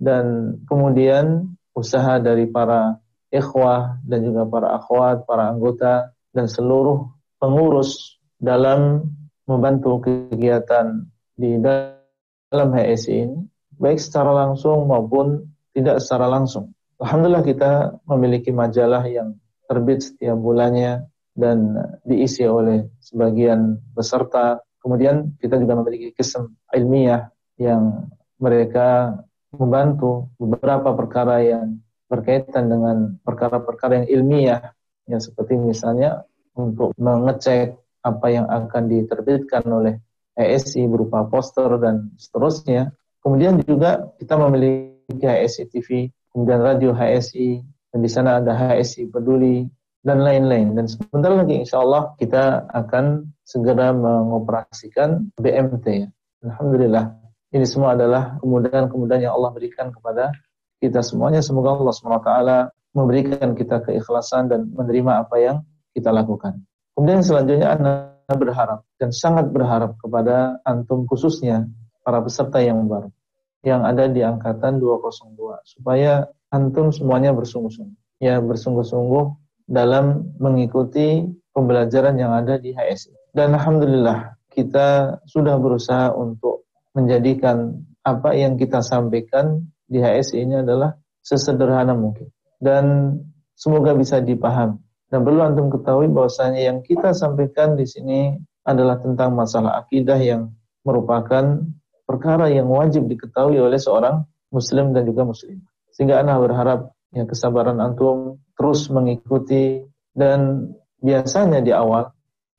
Speaker 4: dan kemudian usaha dari para ikhwah dan juga para akhwat, para anggota dan seluruh pengurus dalam membantu kegiatan di dalam HSI ini baik secara langsung maupun tidak secara langsung. Alhamdulillah kita memiliki majalah yang terbit setiap bulannya dan diisi oleh sebagian peserta. Kemudian kita juga memiliki kisah ilmiah yang mereka membantu beberapa perkara yang berkaitan dengan perkara-perkara yang ilmiah, ya seperti misalnya untuk mengecek apa yang akan diterbitkan oleh ESI berupa poster dan seterusnya. Kemudian juga kita memiliki HSI TV, kemudian radio HSI, dan di sana ada HSI Peduli, dan lain-lain. Dan sebentar lagi insya Allah kita akan segera mengoperasikan BMT. Alhamdulillah. Ini semua adalah kemudahan-kemudahan yang Allah berikan kepada kita semuanya. Semoga Allah SWT memberikan kita keikhlasan dan menerima apa yang kita lakukan. Kemudian selanjutnya Anda berharap dan sangat berharap kepada antum khususnya para peserta yang baru yang ada di angkatan 202 supaya antum semuanya bersungguh-sungguh ya bersungguh-sungguh dalam mengikuti pembelajaran yang ada di HSI. Dan Alhamdulillah kita sudah berusaha untuk menjadikan apa yang kita sampaikan di HSI ini adalah sesederhana mungkin. Dan semoga bisa dipahami. Dan perlu antum ketahui bahwasanya yang kita sampaikan di sini adalah tentang masalah akidah yang merupakan perkara yang wajib diketahui oleh seorang muslim dan juga muslim. Sehingga anak berharap ya kesabaran antum terus mengikuti dan biasanya di awal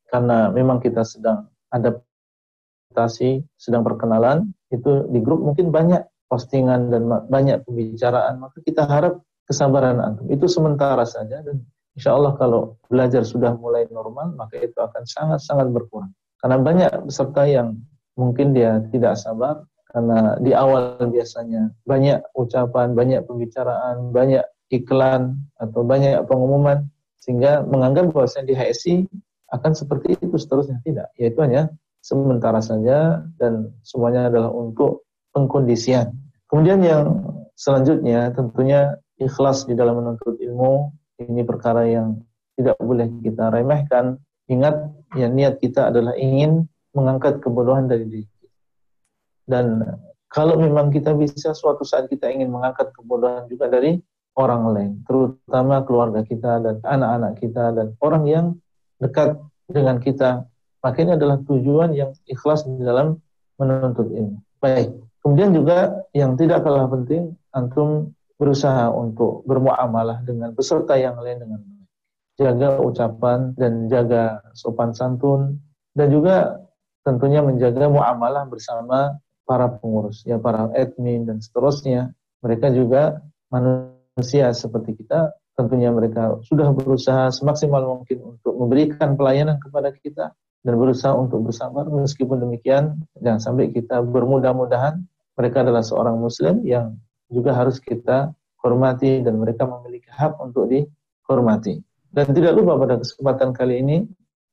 Speaker 4: karena memang kita sedang adaptasi, sedang perkenalan, itu di grup mungkin banyak postingan dan banyak pembicaraan, maka kita harap kesabaran antum. Itu sementara saja dan insya Allah kalau belajar sudah mulai normal, maka itu akan sangat-sangat berkurang. Karena banyak peserta yang mungkin dia tidak sabar, karena di awal biasanya banyak ucapan, banyak pembicaraan, banyak iklan atau banyak pengumuman sehingga menganggap bahwa di HSI akan seperti itu seterusnya tidak, yaitu hanya sementara saja dan semuanya adalah untuk pengkondisian. Kemudian yang selanjutnya tentunya ikhlas di dalam menuntut ilmu ini perkara yang tidak boleh kita remehkan. Ingat ya niat kita adalah ingin mengangkat kebodohan dari diri. Dan kalau memang kita bisa suatu saat kita ingin mengangkat kebodohan juga dari orang lain, terutama keluarga kita dan anak-anak kita dan orang yang dekat dengan kita, maka ini adalah tujuan yang ikhlas di dalam menuntut ilmu. Baik. Kemudian juga yang tidak kalah penting, antum berusaha untuk bermuamalah dengan peserta yang lain dengan baik. Jaga ucapan dan jaga sopan santun dan juga tentunya menjaga muamalah bersama para pengurus, ya para admin dan seterusnya. Mereka juga manusia seperti kita, tentunya mereka sudah berusaha semaksimal mungkin untuk memberikan pelayanan kepada kita dan berusaha untuk bersabar meskipun demikian jangan sampai kita bermudah-mudahan mereka adalah seorang muslim yang juga harus kita hormati dan mereka memiliki hak untuk dihormati. Dan tidak lupa pada kesempatan kali ini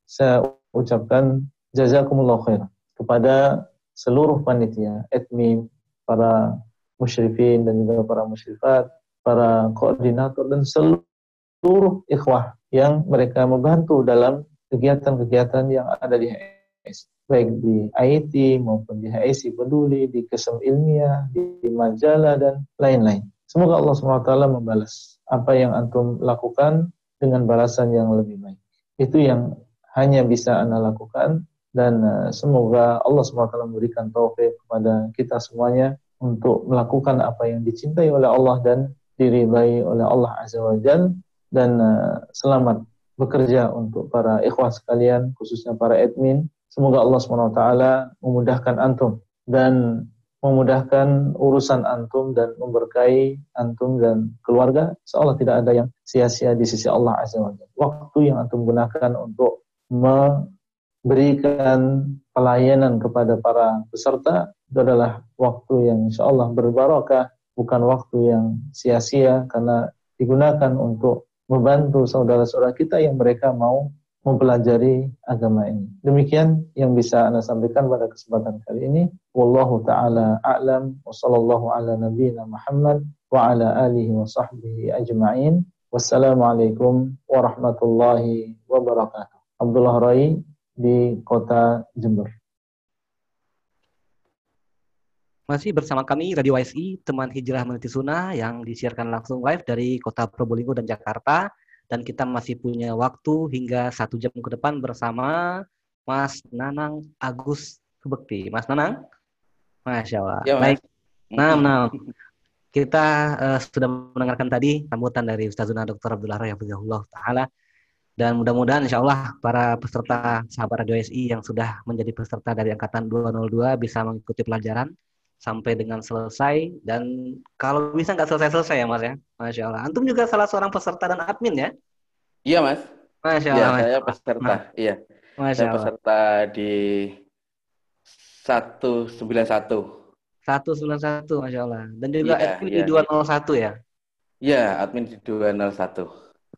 Speaker 4: saya ucapkan jazakumullah khair kepada seluruh panitia, admin, para musyrifin dan juga para musyrifat, para koordinator dan seluruh ikhwah yang mereka membantu dalam kegiatan-kegiatan yang ada di HIS baik di IT maupun di HIS peduli, di kesem ilmiah, di, majalah dan lain-lain. Semoga Allah SWT membalas apa yang antum lakukan dengan balasan yang lebih baik. Itu yang hanya bisa anda lakukan dan uh, semoga Allah SWT memberikan taufik kepada kita semuanya untuk melakukan apa yang dicintai oleh Allah dan diridai oleh Allah Azza wa Jal dan uh, selamat bekerja untuk para ikhwah sekalian khususnya para admin semoga Allah SWT memudahkan antum dan memudahkan urusan antum dan memberkahi antum dan keluarga. Seolah tidak ada yang sia-sia di sisi Allah Azza wa Waktu yang antum gunakan untuk memberikan pelayanan kepada para peserta itu adalah waktu yang insya Allah berbarokah, bukan waktu yang sia-sia karena digunakan untuk membantu saudara-saudara kita yang mereka mau mempelajari agama ini. Demikian yang bisa Anda sampaikan pada kesempatan kali ini. Wallahu taala a'lam wa sallallahu ala nabiyyina Muhammad wa ala alihi wa sahbihi ajma'in. Wassalamualaikum warahmatullahi wabarakatuh. Abdullah Rai di Kota Jember.
Speaker 2: Masih bersama kami Radio YSI, teman hijrah meniti sunnah yang disiarkan langsung live dari Kota Probolinggo dan Jakarta dan kita masih punya waktu hingga satu jam ke depan bersama Mas Nanang Agus Kebekti. Mas Nanang, masya Allah. Ya, Baik, nah, nah, kita uh, sudah mendengarkan tadi sambutan dari Ustazuna Dr. Abdullah Rahimahullah Taala dan mudah-mudahan insya Allah para peserta sahabat Radio SI yang sudah menjadi peserta dari angkatan 202 bisa mengikuti pelajaran sampai dengan selesai dan kalau bisa nggak selesai-selesai ya Mas ya. Masya Allah. Antum juga salah seorang peserta dan admin ya?
Speaker 3: Iya Mas.
Speaker 2: Masya iya, Allah.
Speaker 3: Ya, saya peserta. Nah. Iya. Masya saya Allah. peserta di 191.
Speaker 2: 191 Masya Allah. Dan juga ya, admin ya. di 201 ya?
Speaker 3: Iya, admin di 201.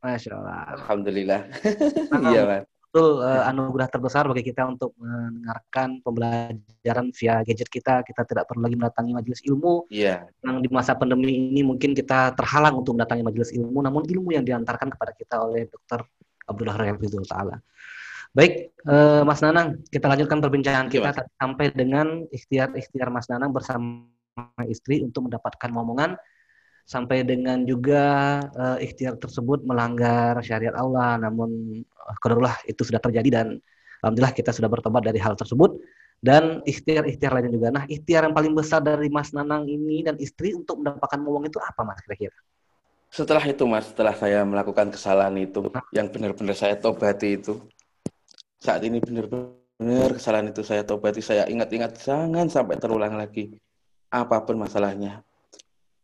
Speaker 2: Masya Allah.
Speaker 3: Alhamdulillah. [laughs] iya Mas
Speaker 2: betul uh, anugerah terbesar bagi kita untuk mendengarkan pembelajaran via gadget kita. Kita tidak perlu lagi mendatangi majelis ilmu.
Speaker 3: Iya.
Speaker 2: Yeah. Yang di masa pandemi ini mungkin kita terhalang untuk mendatangi majelis ilmu, namun ilmu yang diantarkan kepada kita oleh Dr. Abdullah Rahimahullah Taala. Baik, uh, Mas Nanang, kita lanjutkan perbincangan kita yeah, sampai dengan ikhtiar-ikhtiar Mas Nanang bersama istri untuk mendapatkan momongan sampai dengan juga uh, ikhtiar tersebut melanggar syariat Allah namun uh, itu sudah terjadi dan alhamdulillah kita sudah bertobat dari hal tersebut dan ikhtiar-ikhtiar lainnya juga. Nah, ikhtiar yang paling besar dari Mas Nanang ini dan istri untuk mendapatkan uang itu apa Mas kira-kira?
Speaker 3: Setelah itu Mas, setelah saya melakukan kesalahan itu nah. yang benar-benar saya tobati itu saat ini benar-benar kesalahan itu saya tobati, saya ingat-ingat jangan sampai terulang lagi apa pun masalahnya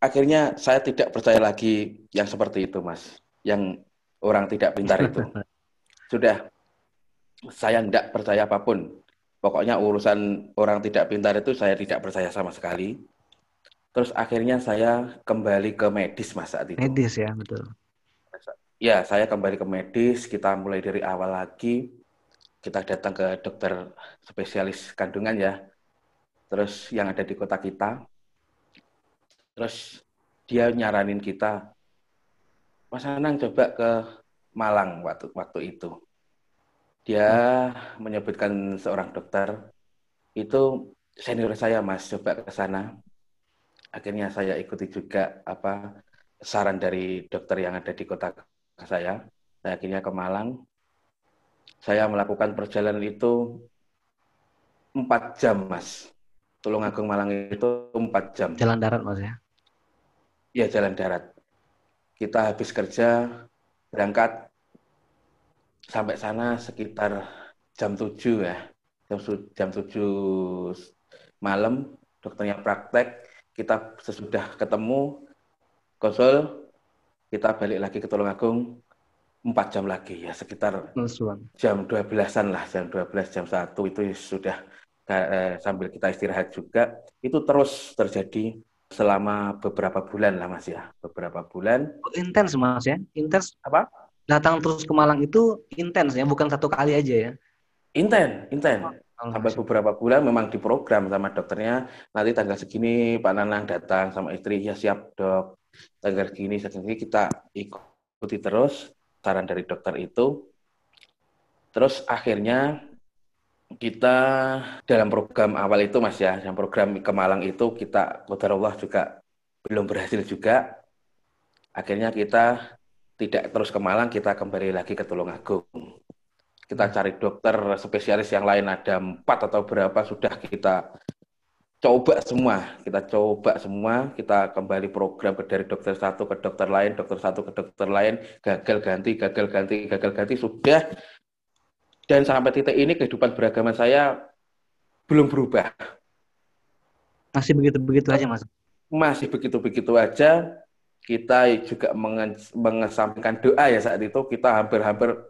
Speaker 3: akhirnya saya tidak percaya lagi yang seperti itu, Mas. Yang orang tidak pintar itu. [laughs] Sudah, saya tidak percaya apa pun. Pokoknya urusan orang tidak pintar itu saya tidak percaya sama sekali. Terus akhirnya saya kembali ke medis, Mas, saat itu.
Speaker 2: Medis ya, betul.
Speaker 3: Ya, saya kembali ke medis, kita mulai dari awal lagi. kita datang ke dokter spesialis kandungan ya. Terus yang ada di kota kita. Terus dia nyaranin kita, Mas Anang coba ke Malang waktu waktu itu. Dia menyebutkan seorang dokter itu senior saya Mas coba ke sana. Akhirnya saya ikuti juga apa saran dari dokter yang ada di kota saya. Saya akhirnya ke Malang. Saya melakukan perjalanan itu empat jam Mas. Tulungagung Malang itu empat jam.
Speaker 2: Jalan darat Mas ya?
Speaker 3: Ya jalan darat. Kita habis kerja berangkat sampai sana sekitar jam 7 ya. Jam, jam 7 malam dokternya praktek kita sesudah ketemu konsul kita balik lagi ke Tulungagung 4 jam lagi. Ya sekitar jam 12-an lah jam 12 jam 1 itu sudah eh, sambil kita istirahat juga. Itu terus terjadi selama beberapa bulan lah mas ya. Beberapa bulan.
Speaker 2: Oh, intens mas ya? Intens
Speaker 3: apa?
Speaker 2: Datang terus ke Malang itu intens ya? Bukan satu kali aja ya?
Speaker 3: Intens intens. Oh, sampai beberapa bulan memang diprogram sama dokternya. Nanti tanggal segini Pak Nanang datang sama istri ya siap dok. Tanggal segini segini kita ikuti terus saran dari dokter itu. Terus akhirnya kita dalam program awal itu Mas ya, yang program ke Malang itu kita Allah juga belum berhasil juga. Akhirnya kita tidak terus ke Malang, kita kembali lagi ke Tulungagung. Kita hmm. cari dokter spesialis yang lain ada empat atau berapa sudah kita coba semua, kita coba semua, kita kembali program ke dari dokter satu ke dokter lain, dokter satu ke dokter lain, gagal ganti, gagal ganti, gagal ganti, sudah dan sampai titik ini kehidupan beragama saya belum berubah.
Speaker 2: Masih begitu-begitu aja, Mas?
Speaker 3: Masih begitu-begitu aja. Kita juga mengesampingkan doa ya saat itu, kita hampir-hampir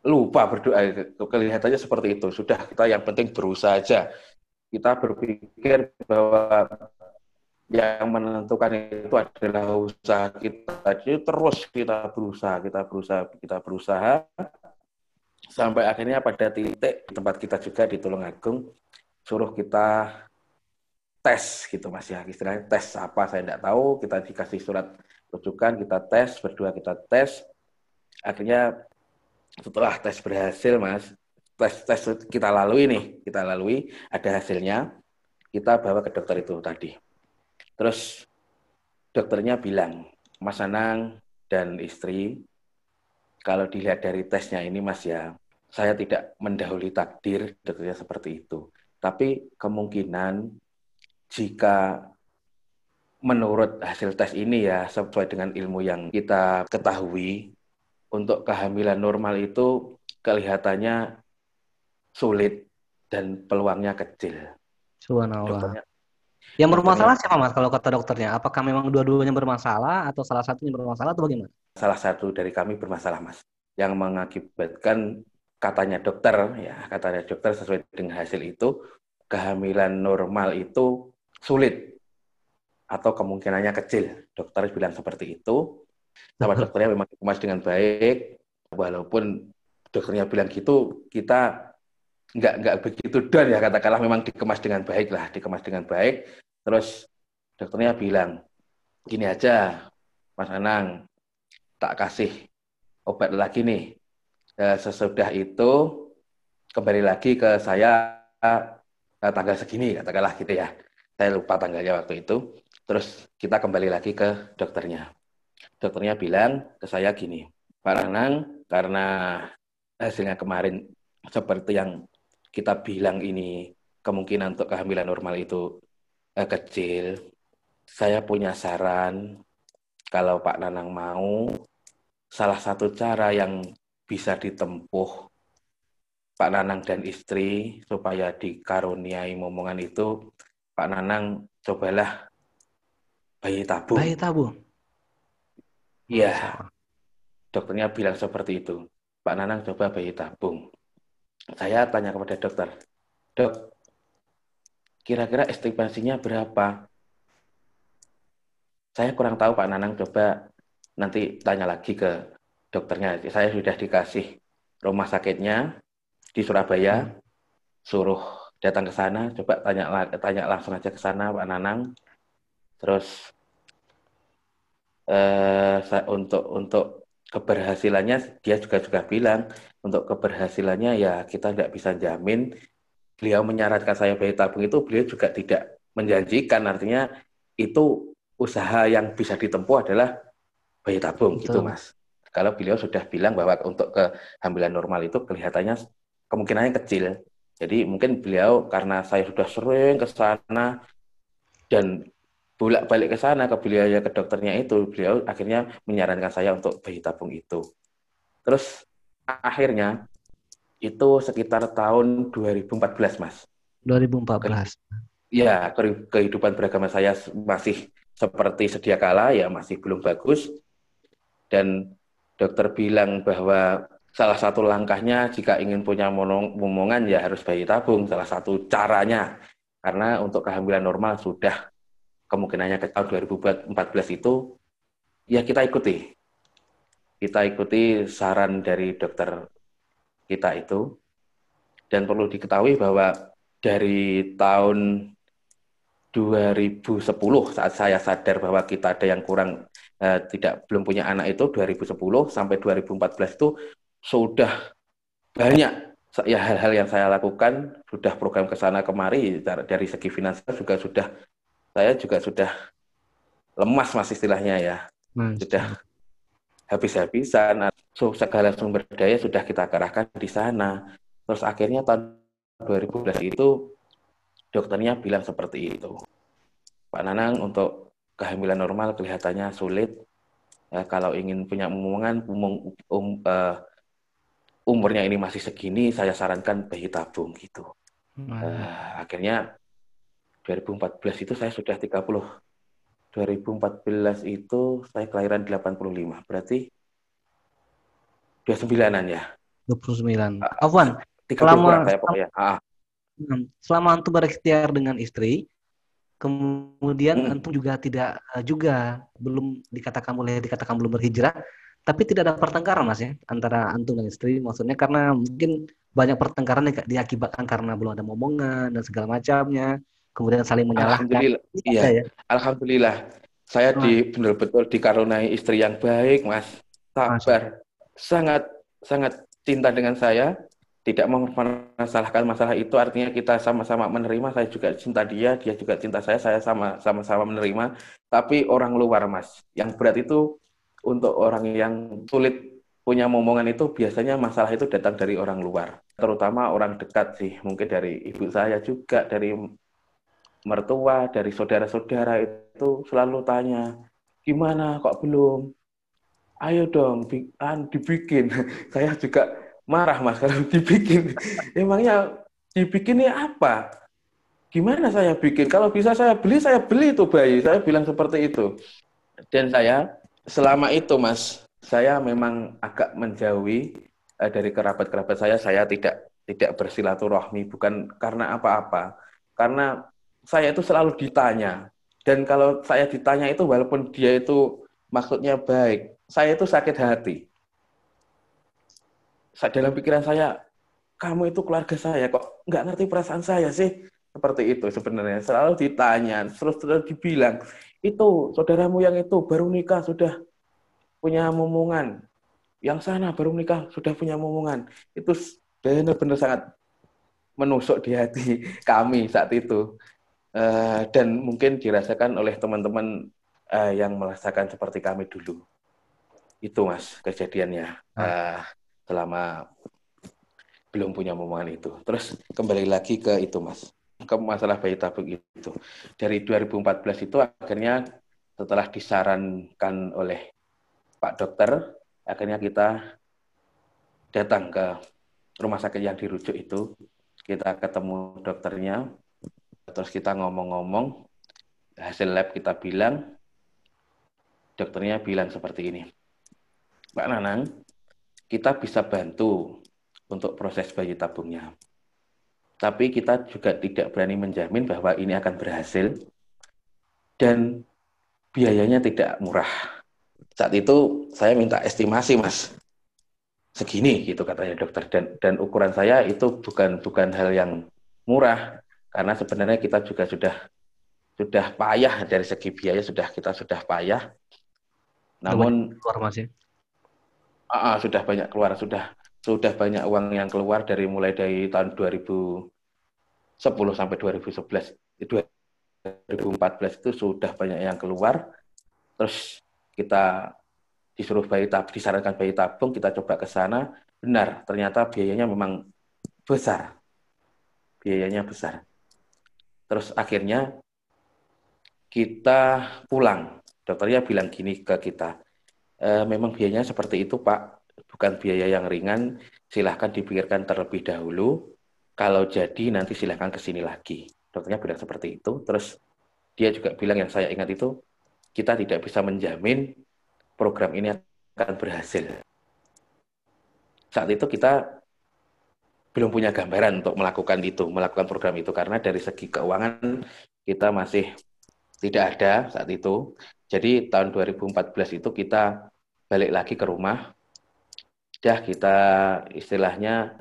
Speaker 3: lupa berdoa. Kelihatannya seperti itu. Sudah kita yang penting berusaha aja. Kita berpikir bahwa yang menentukan itu adalah usaha kita. Jadi terus kita berusaha, kita berusaha, kita berusaha sampai akhirnya pada titik tempat kita juga di Tulungagung suruh kita tes gitu mas ya. Istilahnya tes apa saya tidak tahu. Kita dikasih surat rujukan kita tes berdua kita tes. Akhirnya setelah tes berhasil mas tes tes kita lalui nih kita lalui ada hasilnya kita bawa ke dokter itu tadi. Terus dokternya bilang Mas Anang dan istri kalau dilihat dari tesnya ini Mas ya saya tidak mendahului takdir, tentunya seperti itu. Tapi kemungkinan jika menurut hasil tes ini ya sesuai dengan ilmu yang kita ketahui untuk kehamilan normal itu kelihatannya sulit dan peluangnya kecil.
Speaker 2: Subhanallah. yang bermasalah siapa mas kalau kata dokternya? Apakah memang dua-duanya bermasalah atau salah satunya bermasalah atau bagaimana?
Speaker 3: Salah satu dari kami bermasalah mas. Yang mengakibatkan katanya dokter ya katanya dokter sesuai dengan hasil itu kehamilan normal itu sulit atau kemungkinannya kecil. Dokter bilang seperti itu. Sama dokternya memang dikemas dengan baik. Walaupun dokternya bilang gitu kita nggak nggak begitu dan ya katakanlah memang dikemas dengan baik lah dikemas dengan baik. Terus dokternya bilang gini aja Mas Anang tak kasih obat lagi nih eh, sesudah itu kembali lagi ke saya eh, tanggal segini katakanlah gitu ya. Saya lupa tanggalnya waktu itu. Terus kita kembali lagi ke dokternya. Dokternya bilang ke saya gini Pak Ranang karena hasilnya kemarin seperti yang kita bilang ini kemungkinan untuk kehamilan normal itu eh, kecil saya punya saran. Kalau Pak Nanang mau salah satu cara yang bisa ditempuh Pak Nanang dan istri supaya dikaruniai momongan itu Pak Nanang cobalah bayi tabung.
Speaker 2: Bayi tabung.
Speaker 3: Iya. Dokternya bilang seperti itu. Pak Nanang coba bayi tabung. Saya tanya kepada dokter, dok, kira-kira estimasinya berapa? Saya kurang tahu Pak Nanang coba nanti tanya lagi ke dokternya saya sudah dikasih rumah sakitnya di Surabaya, hmm. suruh datang ke sana, coba tanya tanya langsung aja ke sana Pak Nanang. Terus eh, untuk untuk keberhasilannya dia juga juga bilang untuk keberhasilannya ya kita tidak bisa jamin. Beliau menyarankan saya bayi tabung itu beliau juga tidak menjanjikan artinya itu usaha yang bisa ditempuh adalah bayi tabung gitu, Betul. gitu mas. Kalau beliau sudah bilang bahwa untuk kehamilan normal itu kelihatannya kemungkinannya kecil. Jadi mungkin beliau karena saya sudah sering ke sana dan bolak balik ke sana ke beliau ya ke dokternya itu beliau akhirnya menyarankan saya untuk bayi tabung itu. Terus akhirnya itu sekitar tahun 2014 mas.
Speaker 2: 2014.
Speaker 3: Ya kehidupan beragama saya masih seperti sedia kala ya masih belum bagus dan dokter bilang bahwa salah satu langkahnya jika ingin punya momongan ya harus bayi tabung. Salah satu caranya. Karena untuk kehamilan normal sudah kemungkinannya ke tahun 2014 itu ya kita ikuti. Kita ikuti saran dari dokter kita itu. Dan perlu diketahui bahwa dari tahun 2010 saat saya sadar bahwa kita ada yang kurang eh, tidak belum punya anak itu 2010 sampai 2014 itu sudah banyak ya hal-hal yang saya lakukan sudah program ke sana kemari dari segi finansial juga sudah saya juga sudah lemas mas istilahnya ya hmm. sudah habis-habisan so, segala sumber daya sudah kita kerahkan di sana terus akhirnya tahun 2012 itu dokternya bilang seperti itu. Pak Nanang untuk kehamilan normal kelihatannya sulit. Ya, kalau ingin punya omongan um, um, uh, umurnya ini masih segini, saya sarankan bayi tabung gitu. Uh, akhirnya 2014 itu saya sudah 30. 2014 itu saya kelahiran 85. Berarti 29-an ya.
Speaker 2: 29. Afwan, selama, saya pokoknya. Ah. Hmm, selama antum berikhtiar dengan istri, kemudian hmm. antum juga tidak eh, juga belum dikatakan boleh dikatakan belum berhijrah, tapi tidak ada pertengkaran mas ya antara antum dan istri. Maksudnya karena mungkin banyak pertengkaran yang diakibatkan karena belum ada momongan dan segala macamnya, kemudian saling menyalahkan.
Speaker 3: Alhamdulillah, iya. Ya? Alhamdulillah, saya nah. di benar-betul dikaruniai istri yang baik, mas, sabar, sangat sangat cinta dengan saya tidak mempermasalahkan masalah itu. Artinya kita sama-sama menerima saya juga cinta dia dia juga cinta saya saya sama sama menerima. Tapi orang luar mas yang berat itu untuk orang yang sulit punya momongan itu biasanya masalah itu datang dari orang luar. Terutama orang dekat sih mungkin dari ibu saya juga dari mertua dari saudara-saudara itu selalu tanya gimana? Kok belum? Ayo dong dibikin. [laughs] Saya juga marah mas kalau [laughs] dibikin. Emangnya dibikinnya apa? Gimana saya bikin? Kalau bisa saya beli, saya beli itu bayi. Saya bilang seperti itu. Dan saya selama itu mas, saya memang agak menjauhi uh, dari kerabat-kerabat saya. Saya tidak tidak bersilaturahmi bukan karena apa-apa. Karena saya itu selalu ditanya. Dan kalau saya ditanya itu walaupun dia itu maksudnya baik, saya itu sakit hati dalam pikiran saya, kamu itu keluarga saya kok nggak ngerti perasaan saya sih? Seperti itu sebenarnya. Selalu ditanya, terus terus dibilang, itu saudaramu yang itu baru nikah sudah punya momongan. Yang sana baru nikah sudah punya momongan. Itu benar-benar sangat menusuk di hati [laughs] kami saat itu. Uh, dan mungkin dirasakan oleh teman-teman uh, yang merasakan seperti kami dulu. Itu mas kejadiannya. Uh, selama belum punya momongan itu. Terus kembali lagi ke itu Mas, ke masalah bayi tabung itu. Dari 2014 itu akhirnya setelah disarankan oleh Pak Dokter, akhirnya kita datang ke rumah sakit yang dirujuk itu. Kita ketemu dokternya, terus kita ngomong-ngomong, hasil lab kita bilang, dokternya bilang seperti ini. Mbak Nanang, kita bisa bantu untuk proses bayi tabungnya. Tapi kita juga tidak berani menjamin bahwa ini akan berhasil dan biayanya tidak murah. Saat itu saya minta estimasi, Mas. segini gitu katanya dokter dan dan ukuran saya itu bukan bukan hal yang murah karena sebenarnya kita juga sudah sudah payah dari segi biaya sudah kita sudah payah namun keluar uh, uh, sudah banyak keluar sudah sudah banyak uang yang keluar dari mulai dari tahun 2010 sampai 2011 2014 itu sudah banyak yang keluar terus kita disuruh bayi tabung, disarankan bayi tabung, kita coba ke sana, benar, ternyata biayanya memang besar. Biayanya besar. Terus akhirnya kita pulang. Dokternya bilang gini ke kita, e, memang biayanya seperti itu Pak, bukan biaya yang ringan, silahkan dipikirkan terlebih dahulu, kalau jadi nanti silahkan ke sini lagi. Dokternya bilang seperti itu, terus dia juga bilang yang saya ingat itu, kita tidak bisa menjamin program ini akan berhasil. Saat itu kita belum punya gambaran untuk melakukan itu, melakukan program itu karena dari segi keuangan kita masih tidak ada saat itu. Jadi tahun 2014 itu kita balik lagi ke rumah. Ya kita istilahnya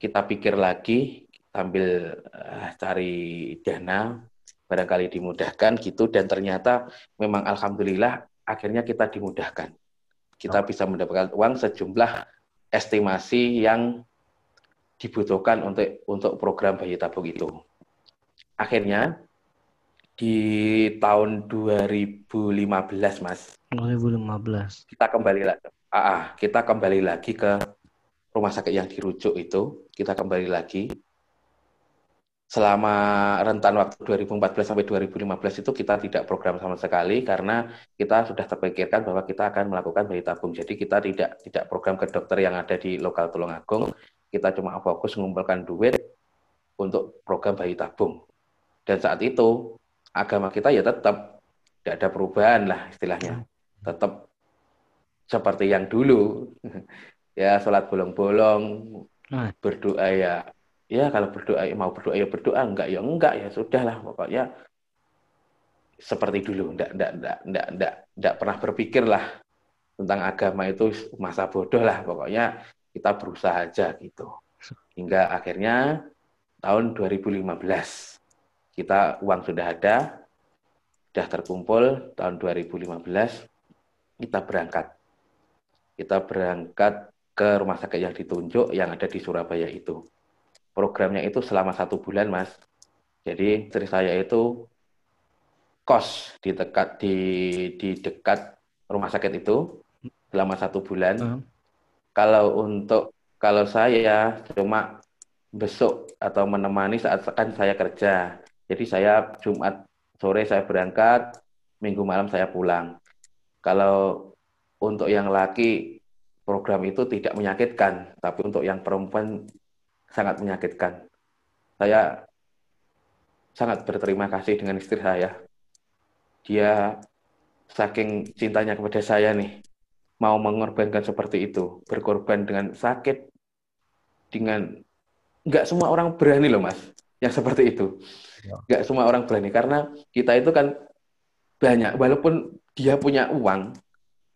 Speaker 3: kita pikir lagi sambil uh, cari dana barangkali dimudahkan gitu dan ternyata memang alhamdulillah akhirnya kita dimudahkan. Kita oh. bisa mendapatkan uang sejumlah estimasi yang dibutuhkan untuk untuk program bayi tabung itu. Akhirnya di tahun 2015, Mas.
Speaker 2: 2015.
Speaker 3: Kita kembali lagi. Ah, kita kembali lagi ke rumah sakit yang dirujuk itu. Kita kembali lagi selama rentan waktu 2014 sampai 2015 itu kita tidak program sama sekali karena kita sudah terpikirkan bahwa kita akan melakukan bayi tabung. Jadi kita tidak tidak program ke dokter yang ada di lokal Tulungagung. Kita cuma fokus mengumpulkan duit untuk program bayi tabung. Dan saat itu agama kita ya tetap tidak ada perubahan lah istilahnya. Tetap seperti yang dulu. [laughs] ya sholat bolong-bolong, nah. berdoa ya ya kalau berdoa mau berdoa ya berdoa enggak ya enggak ya sudahlah pokoknya seperti dulu enggak enggak enggak enggak enggak, enggak pernah berpikir lah tentang agama itu masa bodoh lah pokoknya kita berusaha aja gitu hingga akhirnya tahun 2015 kita uang sudah ada sudah terkumpul tahun 2015 kita berangkat kita berangkat ke rumah sakit yang ditunjuk yang ada di Surabaya itu programnya itu selama satu bulan, Mas. Jadi istri saya itu kos di dekat di di dekat rumah sakit itu selama satu bulan. Uh. Kalau untuk kalau saya cuma besok atau menemani saat kan saya kerja. Jadi saya Jumat sore saya berangkat, Minggu malam saya pulang. Kalau untuk yang laki program itu tidak menyakitkan, tapi untuk yang perempuan sangat menyakitkan. Saya sangat berterima kasih dengan istri saya. Dia saking cintanya kepada saya nih, mau mengorbankan seperti itu, berkorban dengan sakit, dengan nggak semua orang berani loh mas, yang seperti itu. Ya. Nggak semua orang berani karena kita itu kan banyak, walaupun dia punya uang,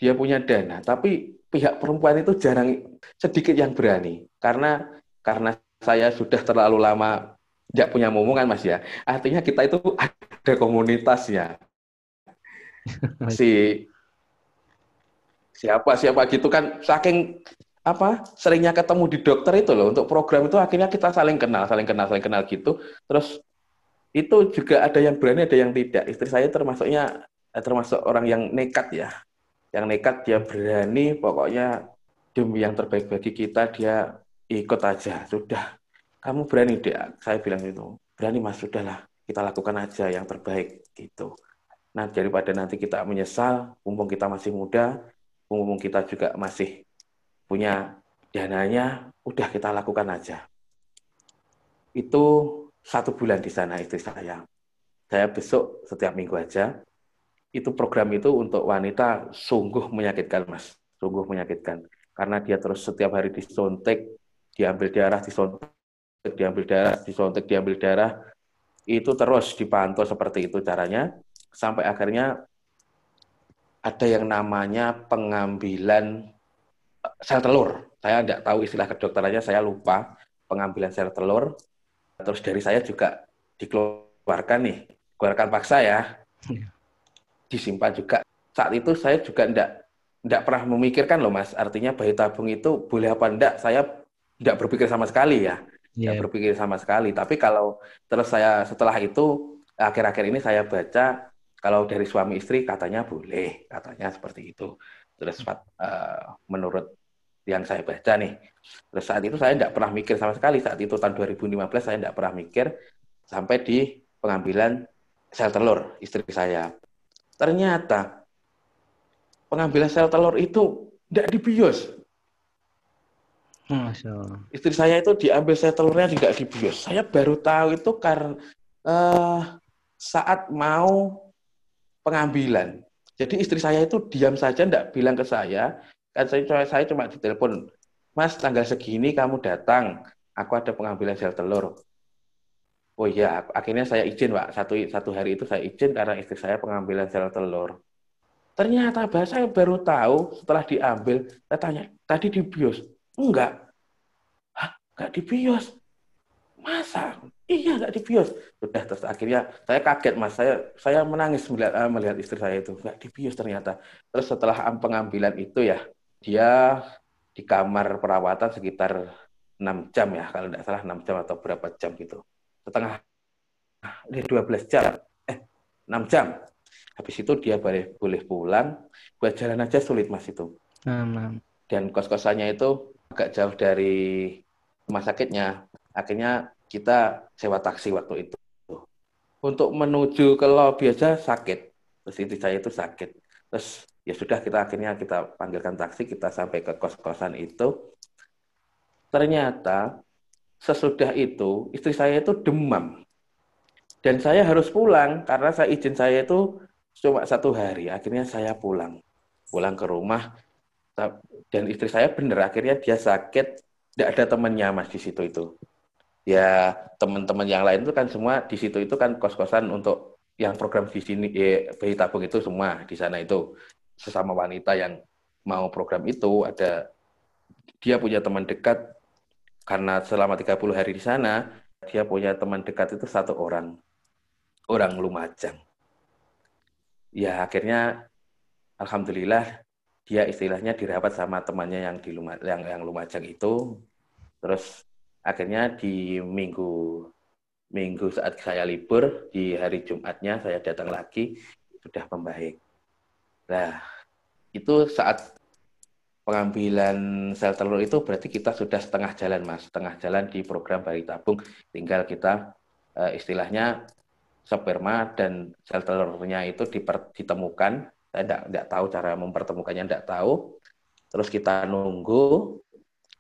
Speaker 3: dia punya dana, tapi pihak perempuan itu jarang sedikit yang berani karena karena saya sudah terlalu lama tidak punya momongan mas ya artinya kita itu ada komunitasnya [laughs] si siapa siapa gitu kan saking apa seringnya ketemu di dokter itu loh untuk program itu akhirnya kita saling kenal saling kenal saling kenal gitu. Terus itu juga ada yang berani ada yang tidak. Istri saya termasuknya eh, termasuk orang yang nekat ya. Yang nekat dia berani pokoknya demi yang terbaik bagi kita dia ikut aja sudah. Kamu berani deh saya bilang itu berani mas sudahlah kita lakukan aja yang terbaik gitu. Nah daripada nanti kita menyesal mumpung kita masih muda mumpung kita juga masih punya dananya udah kita lakukan aja. Itu satu bulan di sana istri saya. Saya besok setiap minggu aja. Itu program itu untuk wanita sungguh menyakitkan mas. Sungguh menyakitkan. Karena dia terus setiap hari disuntik diambil darah, disontek, diambil darah, disontek, diambil darah, itu terus dipantau seperti itu caranya, sampai akhirnya ada yang namanya pengambilan sel telur. Saya tidak tahu istilah kedokterannya, saya lupa pengambilan sel telur. Terus dari saya juga dikeluarkan nih, keluarkan paksa ya, iya. disimpan juga. Saat itu saya juga tidak tidak pernah memikirkan loh mas, artinya bayi tabung itu boleh apa enggak, saya tidak berpikir sama sekali ya, tidak yeah. berpikir sama sekali. Tapi kalau terus saya setelah itu akhir-akhir ini saya baca kalau dari suami istri katanya boleh, katanya seperti itu. Terus uh, menurut yang saya baca nih. Terus saat itu saya tidak pernah mikir sama sekali. Saat itu tahun 2015 saya tidak pernah mikir sampai di pengambilan sel telur istri saya. Ternyata pengambilan sel telur itu tidak dibius. Istri saya itu diambil sel telurnya tidak dibius. Saya baru tahu itu karena uh, saat mau pengambilan. Jadi istri saya itu diam saja, tidak bilang ke saya, kan saya, saya cuma ditelepon, Mas tanggal segini kamu datang, aku ada pengambilan sel telur. Oh iya, akhirnya saya izin Pak, satu, satu hari itu saya izin karena istri saya pengambilan sel telur. Ternyata bahasa saya baru tahu setelah diambil, saya tanya, tadi di bios? Enggak. Hah, enggak di bios? Masa? Iya, enggak di bios. Sudah, terus akhirnya saya kaget mas, saya saya menangis melihat, uh, melihat istri saya itu. Enggak di bios ternyata. Terus setelah pengambilan itu ya, dia di kamar perawatan sekitar 6 jam ya, kalau tidak salah 6 jam atau berapa jam gitu. Setengah, ini 12 jam, eh 6 jam. Habis itu dia boleh, boleh pulang, buat jalan aja sulit mas itu. Hmm. Dan kos-kosannya itu agak jauh dari rumah sakitnya. Akhirnya kita sewa taksi waktu itu. Untuk menuju ke lobby aja sakit. Terus itu saya itu sakit. Terus ya sudah kita akhirnya kita panggilkan taksi kita sampai ke kos-kosan itu. Ternyata sesudah itu istri saya itu demam. Dan saya harus pulang karena saya izin saya itu cuma satu hari. Akhirnya saya pulang. Pulang ke rumah. Dan istri saya benar akhirnya dia sakit. Tidak ada temannya mas di situ itu. Ya teman-teman yang lain itu kan semua di situ itu kan kos-kosan untuk yang program di sini eh, bayi tabung itu semua di sana itu sesama wanita yang mau program itu ada dia punya teman dekat karena selama 30 hari di sana dia punya teman dekat itu satu orang orang Lumajang. Ya akhirnya alhamdulillah dia istilahnya dirawat sama temannya yang di Luma, yang yang Lumajang itu. Terus akhirnya di minggu minggu saat saya libur di hari Jumatnya saya datang lagi sudah membaik Nah, itu saat pengambilan sel telur itu berarti kita sudah setengah jalan, Mas. Setengah jalan di program bayi tabung. Tinggal kita uh, istilahnya sperma dan sel telurnya itu ditemukan. Saya tidak tahu cara mempertemukannya, tidak tahu. Terus kita nunggu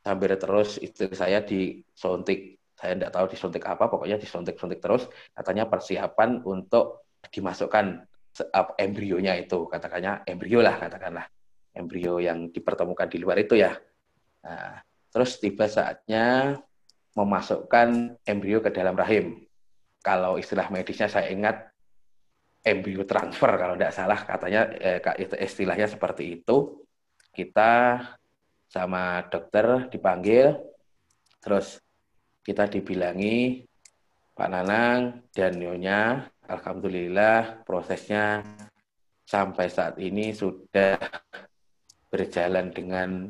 Speaker 3: sambil terus istri saya disuntik. Saya tidak tahu disuntik apa, pokoknya disuntik-suntik terus. Katanya persiapan untuk dimasukkan embrionya itu katakannya embrio lah katakanlah. Embrio yang dipertemukan di luar itu ya. Nah, terus tiba saatnya memasukkan embrio ke dalam rahim. Kalau istilah medisnya saya ingat embrio transfer kalau tidak salah katanya eh, istilahnya seperti itu. Kita sama dokter dipanggil terus kita dibilangi Pak Nanang dan Nyonya Alhamdulillah prosesnya sampai saat ini sudah berjalan dengan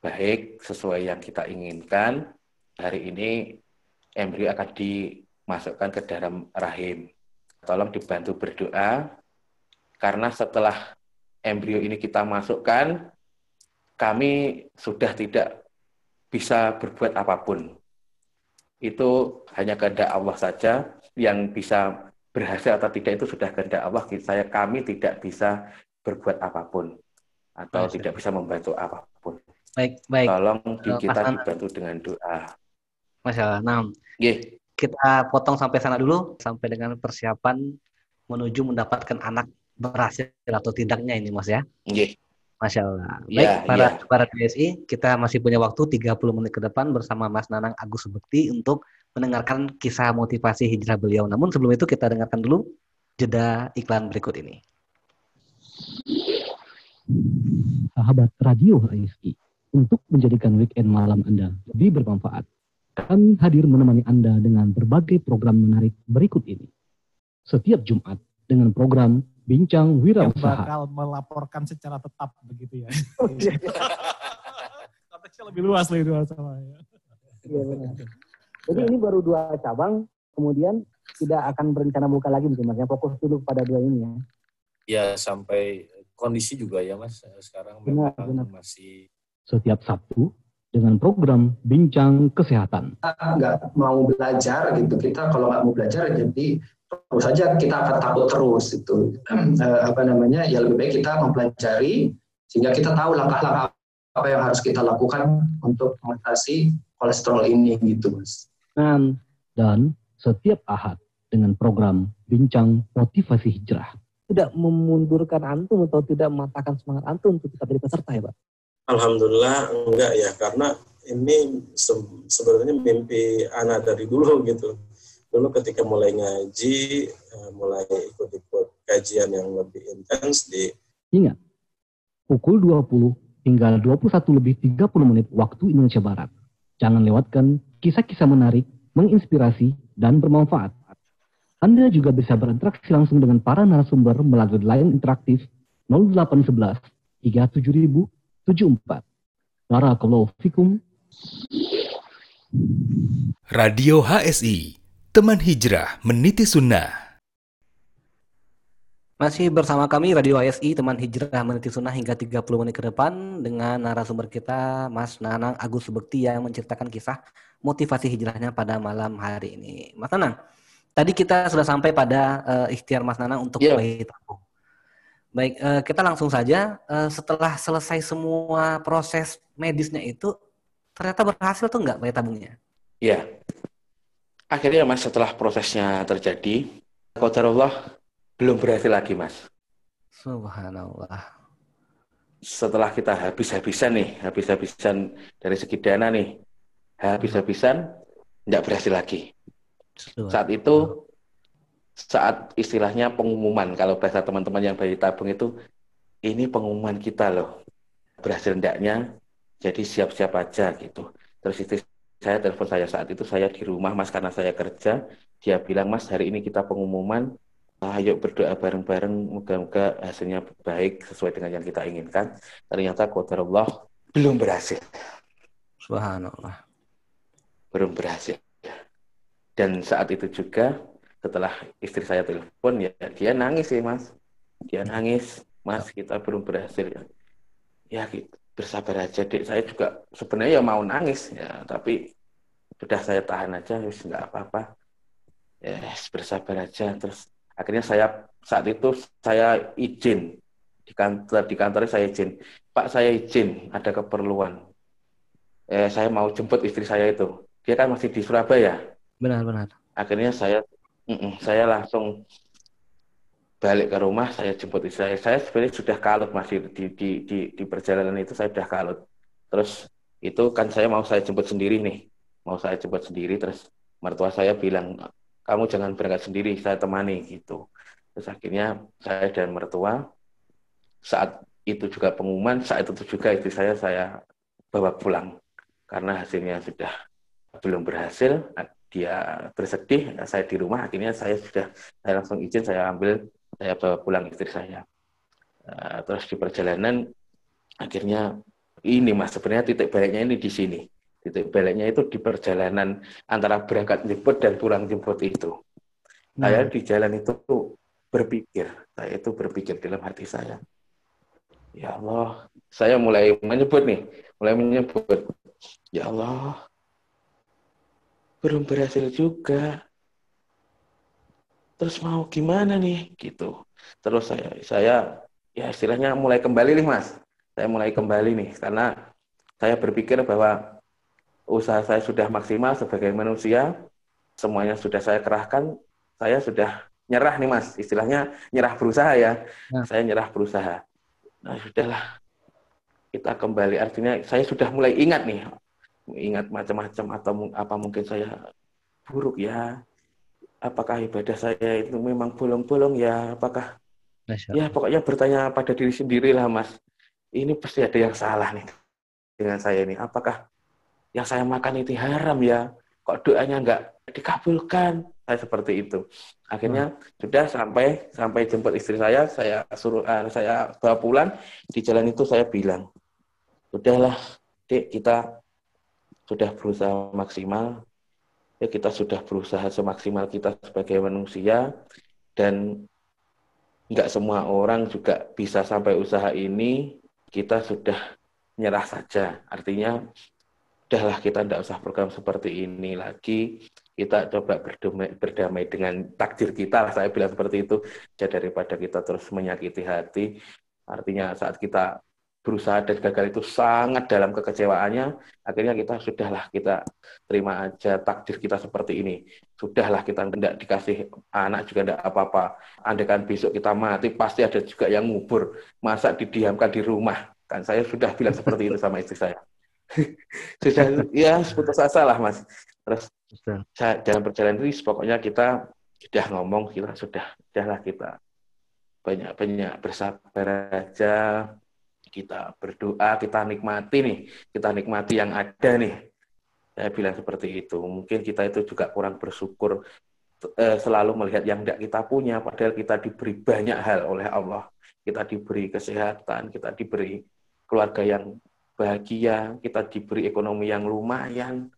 Speaker 3: baik sesuai yang kita inginkan. Hari ini embrio akan dimasukkan ke dalam rahim. Tolong dibantu berdoa karena setelah embrio ini kita masukkan, kami sudah tidak bisa berbuat apa pun. Itu hanya kehendak Allah saja yang bisa berhasil atau tidak itu sudah kehendak Allah. Saya kami tidak bisa berbuat apa pun atau Masya. tidak bisa membantu apa pun.
Speaker 2: Baik, baik.
Speaker 3: Tolong di eh, kita dibantu dengan doa.
Speaker 2: Masalah. Nah, yeah. kita potong sampai sana dulu sampai dengan persiapan menuju mendapatkan anak berhasil atau tidaknya ini Mas ya. Yeah. Masya Allah. Baik, yeah, para yeah. para PSI, kita masih punya waktu 30 menit ke depan bersama Mas Nanang Agus Bekti untuk mendengarkan kisah motivasi hijrah beliau. Namun sebelum itu kita dengarkan dulu jeda iklan berikut ini.
Speaker 5: Sahabat Radio HSI, untuk menjadikan weekend malam Anda lebih bermanfaat. Kami hadir menemani Anda dengan berbagai program menarik berikut ini. Setiap Jumat dengan program Bincang Wirausaha.
Speaker 6: Yang bakal melaporkan secara tetap begitu ya. [laughs] Konteksnya lebih luas lagi dua sama ya.
Speaker 7: Iya benar. Jadi ini baru dua cabang, kemudian tidak akan berencana buka lagi mungkin mas. Yang fokus dulu pada dua ini ya.
Speaker 8: Ya sampai kondisi juga ya mas. Sekarang
Speaker 7: benar,
Speaker 8: memang
Speaker 7: benar.
Speaker 8: masih
Speaker 5: Setiap Sabtu dengan program Bincang Kesehatan.
Speaker 9: nggak mau belajar gitu kita kalau nggak mau belajar jadi terus saja kita akan takut terus itu [clears throat] Eh, apa namanya ya lebih baik kita mempelajari sehingga kita tahu langkah-langkah apa yang harus kita lakukan untuk mengatasi kolesterol ini gitu mas.
Speaker 7: Nah,
Speaker 5: Dan setiap Ahad dengan program Bincang Motivasi Hijrah.
Speaker 7: tidak memundurkan antum atau tidak mematahkan semangat antum untuk tetap jadi peserta ya Pak?
Speaker 8: Alhamdulillah enggak ya karena ini se- sebenarnya mimpi anak dari dulu [laughs] gitu. Dulu ketika mulai ngaji, eh, mulai ikut-ikut kajian yang lebih intens di
Speaker 5: Ingat, pukul 20 hingga 21 lebih 30 menit waktu Indonesia Barat. Jangan lewatkan kisah-kisah menarik, menginspirasi, dan bermanfaat. Anda juga bisa berinteraksi langsung dengan para narasumber melalui line interaktif 0811 37074. Barakallahu fikum.
Speaker 1: Radio HSI, teman hijrah meniti sunnah.
Speaker 2: Masih bersama kami Radio ASI teman hijrah meniti sunnah hingga 30 menit ke depan dengan narasumber kita Mas Nanang Agus Bekti yang menceritakan kisah motivasi hijrahnya pada malam hari ini. Mas Nanang, tadi kita sudah sampai pada eh, ikhtiar Mas Nanang untuk
Speaker 3: Iya.
Speaker 2: bayi tabung. Baik, eh, kita langsung saja eh, setelah selesai semua proses medisnya itu ternyata berhasil tuh nggak bayi tabungnya?
Speaker 3: Iya. Akhirnya Mas setelah prosesnya terjadi, qadarullah belum berhasil lagi Mas.
Speaker 2: Subhanallah.
Speaker 3: Setelah kita habis-habisan nih, habis-habisan dari segi dana nih, habis-habisan, nggak berhasil lagi. Saat itu, saat istilahnya pengumuman, kalau bahasa teman-teman yang bayi tabung itu, ini pengumuman kita loh, berhasil ndaknya, jadi siap-siap aja gitu. Terus istri saya telepon saya saat itu, saya di rumah mas karena saya kerja, dia bilang mas hari ini kita pengumuman, ayo berdoa bareng-bareng, moga-moga hasilnya baik sesuai dengan yang kita inginkan. Ternyata qadarullah belum berhasil
Speaker 2: Subhanallah.
Speaker 3: Belum berhasil. Dan saat itu juga setelah istri saya telepon ya dia nangis sih mas, dia nangis, mas kita belum berhasil ya. Ya gitu, bersabar aja dek. Saya juga sebenarnya ya mau nangis ya, tapi sudah saya tahan aja, wis nggak apa-apa. Ya bersabar aja. Terus akhirnya saya saat itu saya izin di kantor di kantornya saya izin, Pak saya izin ada keperluan. Eh, saya mau jemput istri saya itu dia kan masih di Surabaya.
Speaker 2: Benar-benar.
Speaker 3: Akhirnya saya, saya langsung balik ke rumah, saya jemput istri saya. Saya sebenarnya sudah kalut masih di, di, di, di perjalanan itu saya sudah kalut. Terus itu kan saya mau saya jemput sendiri nih, mau saya jemput sendiri. Terus mertua saya bilang, kamu jangan berangkat sendiri, saya temani gitu. Terus akhirnya saya dan mertua saat itu juga pengumuman, saat itu juga istri saya saya bawa pulang karena hasilnya sudah belum berhasil dia bersedih saya di rumah akhirnya saya sudah saya langsung izin saya ambil saya bawa pulang istri saya. Eh, terus di perjalanan akhirnya ini mas sebenarnya titik baliknya ini di sini. Titik baliknya itu di perjalanan antara berangkat jemput dan pulang jemput itu. Saya di jalan itu berpikir saya itu berpikir dalam hati saya ya Allah saya mulai menyebut nih mulai menyebut ya Allah belum berhasil juga. Terus mau gimana nih gitu. Terus saya saya ya istilahnya mulai kembali nih Mas. Saya mulai kembali nih karena saya berpikir bahwa usaha saya sudah maksimal sebagai manusia, semuanya sudah saya kerahkan, saya sudah nyerah nih Mas. Istilahnya nyerah berusaha ya.
Speaker 2: Nah.
Speaker 3: Saya nyerah berusaha. Nah, sudahlah. Kita kembali artinya saya sudah mulai ingat nih ingat macam-macam atau apa mungkin saya buruk ya apakah ibadah saya itu memang bolong-bolong ya apakah ya pokoknya bertanya pada diri sendiri lah mas ini pasti ada yang salah nih dengan saya ini, apakah yang saya makan itu haram ya? Kok doanya nggak dikabulkan? Saya seperti itu. Akhirnya hmm. sudah sampai sampai jemput istri saya, saya suruh uh, saya bawa pulang. Di jalan itu saya bilang, udahlah, dek kita sudah berusaha maksimal, ya kita sudah berusaha semaksimal kita sebagai manusia dan nggak semua orang juga bisa sampai usaha ini kita sudah nyerah saja. Artinya udahlah kita tidak usah program seperti ini lagi kita coba berdamai, berdamai dengan takdir kita saya bilang seperti itu. Jadi daripada kita terus menyakiti hati artinya saat kita berusaha dan gagal itu sangat dalam kekecewaannya, akhirnya kita sudahlah kita terima aja takdir kita seperti ini. Sudahlah kita tidak dikasih anak juga tidak apa-apa. Andaikan besok kita mati, pasti ada juga yang ngubur. Masa didiamkan di rumah? Kan saya sudah bilang seperti itu sama istri saya. [laughs] sudah ya putus asa lah mas. Terus dalam perjalanan ini pokoknya kita sudah ngomong kita sudah sudahlah kita banyak-banyak bersabar aja kita berdoa, kita nikmati nih, kita nikmati yang ada nih. Saya bilang seperti itu. Mungkin kita itu juga kurang bersyukur eh, selalu melihat yang tidak kita punya, padahal kita diberi banyak hal oleh Allah. Kita diberi kesehatan, kita diberi keluarga yang bahagia, kita diberi ekonomi yang lumayan.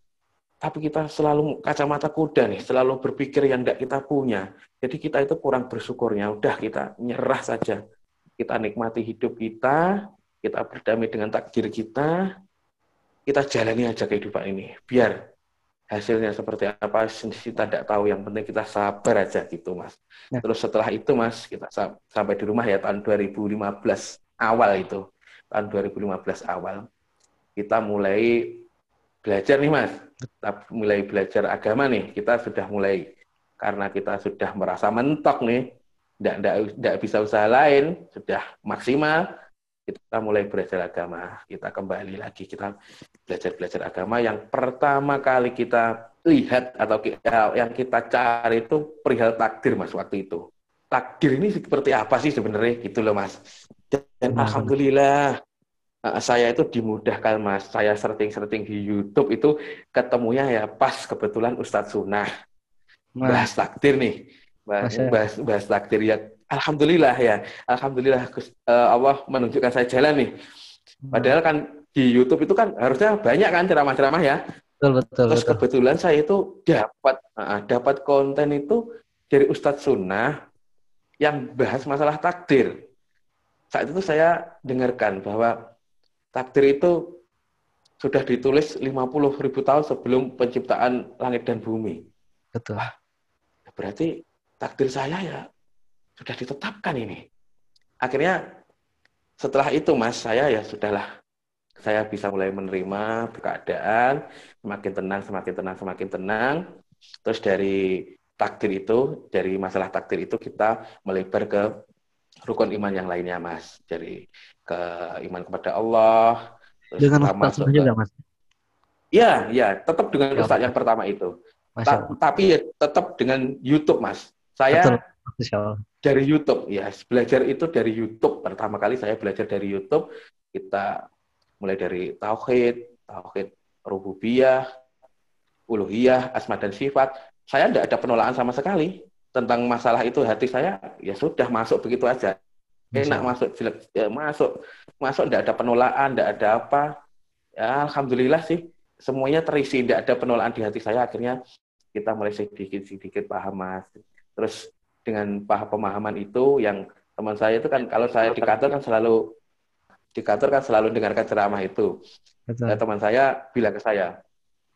Speaker 3: Tapi kita selalu kacamata kuda nih, selalu berpikir yang tidak kita punya. Jadi kita itu kurang bersyukurnya. Udah kita nyerah saja. Kita nikmati hidup kita, kita berdamai dengan takdir kita, kita jalani aja kehidupan ini. Biar hasilnya seperti apa, kita tidak tahu. Yang penting kita sabar aja gitu, Mas. Ya. Terus setelah itu, Mas, kita sampai di rumah ya tahun 2015 awal itu. Tahun 2015 awal. Kita mulai belajar nih, Mas. Kita mulai belajar agama nih. Kita sudah mulai, karena kita sudah merasa mentok nih, tidak bisa usaha lain, sudah maksimal, kita mulai belajar agama, kita kembali lagi kita belajar-belajar agama yang pertama kali kita lihat atau yang kita cari itu perihal takdir mas waktu itu. Takdir ini seperti apa sih sebenarnya gitu loh mas. Dan hmm. alhamdulillah eh, saya itu dimudahkan mas. Saya searching-searching di YouTube itu ketemunya ya pas kebetulan Ustadz Sunnah bahas takdir nih, bahas, bahas, bahas takdir ya alhamdulillah ya, alhamdulillah uh, Allah menunjukkan saya jalan nih. Hmm. Padahal kan di YouTube itu kan harusnya banyak kan ceramah-ceramah ya. Betul betul. Terus betul. kebetulan saya itu dapat uh, dapat konten itu dari Ustadz Sunnah yang bahas masalah takdir. Saat itu saya dengarkan bahwa takdir itu sudah ditulis 50 ribu tahun sebelum penciptaan langit dan bumi. Betul. Wah, berarti takdir saya ya sudah ditetapkan ini. Akhirnya setelah itu mas saya ya sudahlah. Saya bisa mulai menerima keadaan semakin tenang semakin tenang semakin tenang. Terus dari takdir itu dari masalah takdir itu kita melebar ke rukun iman yang lainnya mas. Dari ke iman kepada Allah terus dengan ustaz juga mas? Ya ya tetap dengan ya, ustaz yang pertama itu. Ta tapi ya tetap dengan YouTube mas. Saya Betul dari YouTube ya belajar itu dari YouTube. Pertama kali saya belajar dari YouTube kita mulai dari tauhid tauhid rububiyah uluhiyah asma dan sifat. Saya tidak ada penolakan sama sekali tentang masalah itu. Hati saya ya sudah masuk begitu aja. Enak masuk ya, masuk. Masuk tidak ada penolakan tidak ada apa. Ya alhamdulillah sih semuanya terisi. Tidak ada penolakan di hati saya. Akhirnya kita mulai sedikit sedikit paham mas. Terus dengan paham pemahaman itu yang teman saya itu kan kalau saya di kantor kan selalu di kantor kan selalu dengarkan ceramah itu. Betul. Nah, teman saya bilang ke saya,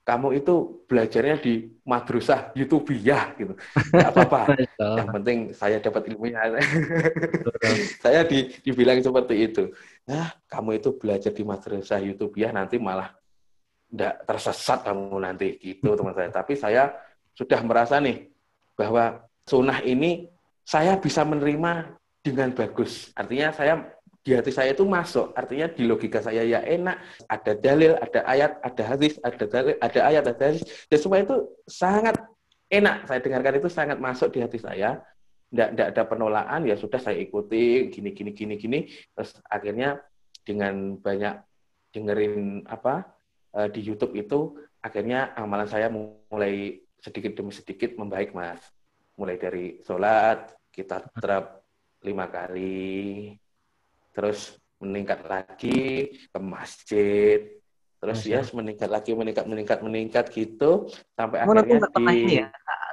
Speaker 3: kamu itu belajarnya di madrasah YouTubiyah gitu. Tidak apa-apa. [laughs] Yang penting saya dapat ilmunya. [laughs] saya di, dibilang seperti itu. Nah, kamu itu belajar di madrasah YouTubiyah nanti malah tidak tersesat kamu nanti gitu teman saya. Tapi saya sudah merasa nih bahwa sunnah ini saya bisa menerima dengan bagus. Artinya saya di hati saya itu masuk. Artinya di logika saya ya enak. Ada dalil, ada ayat, ada hadis, ada dalil, ada ayat, ada hadis. Dan semua itu sangat enak. Saya dengarkan itu sangat masuk di hati saya. Tidak, tidak ada penolakan, ya sudah saya ikuti, gini, gini, gini, gini. Terus akhirnya dengan banyak dengerin apa uh, di YouTube itu akhirnya amalan saya mulai sedikit demi sedikit membaik mas mulai dari sholat kita terap lima kali terus meningkat lagi ke masjid terus ya meningkat lagi meningkat meningkat meningkat gitu sampai
Speaker 2: Mana
Speaker 3: akhirnya
Speaker 2: di ini ya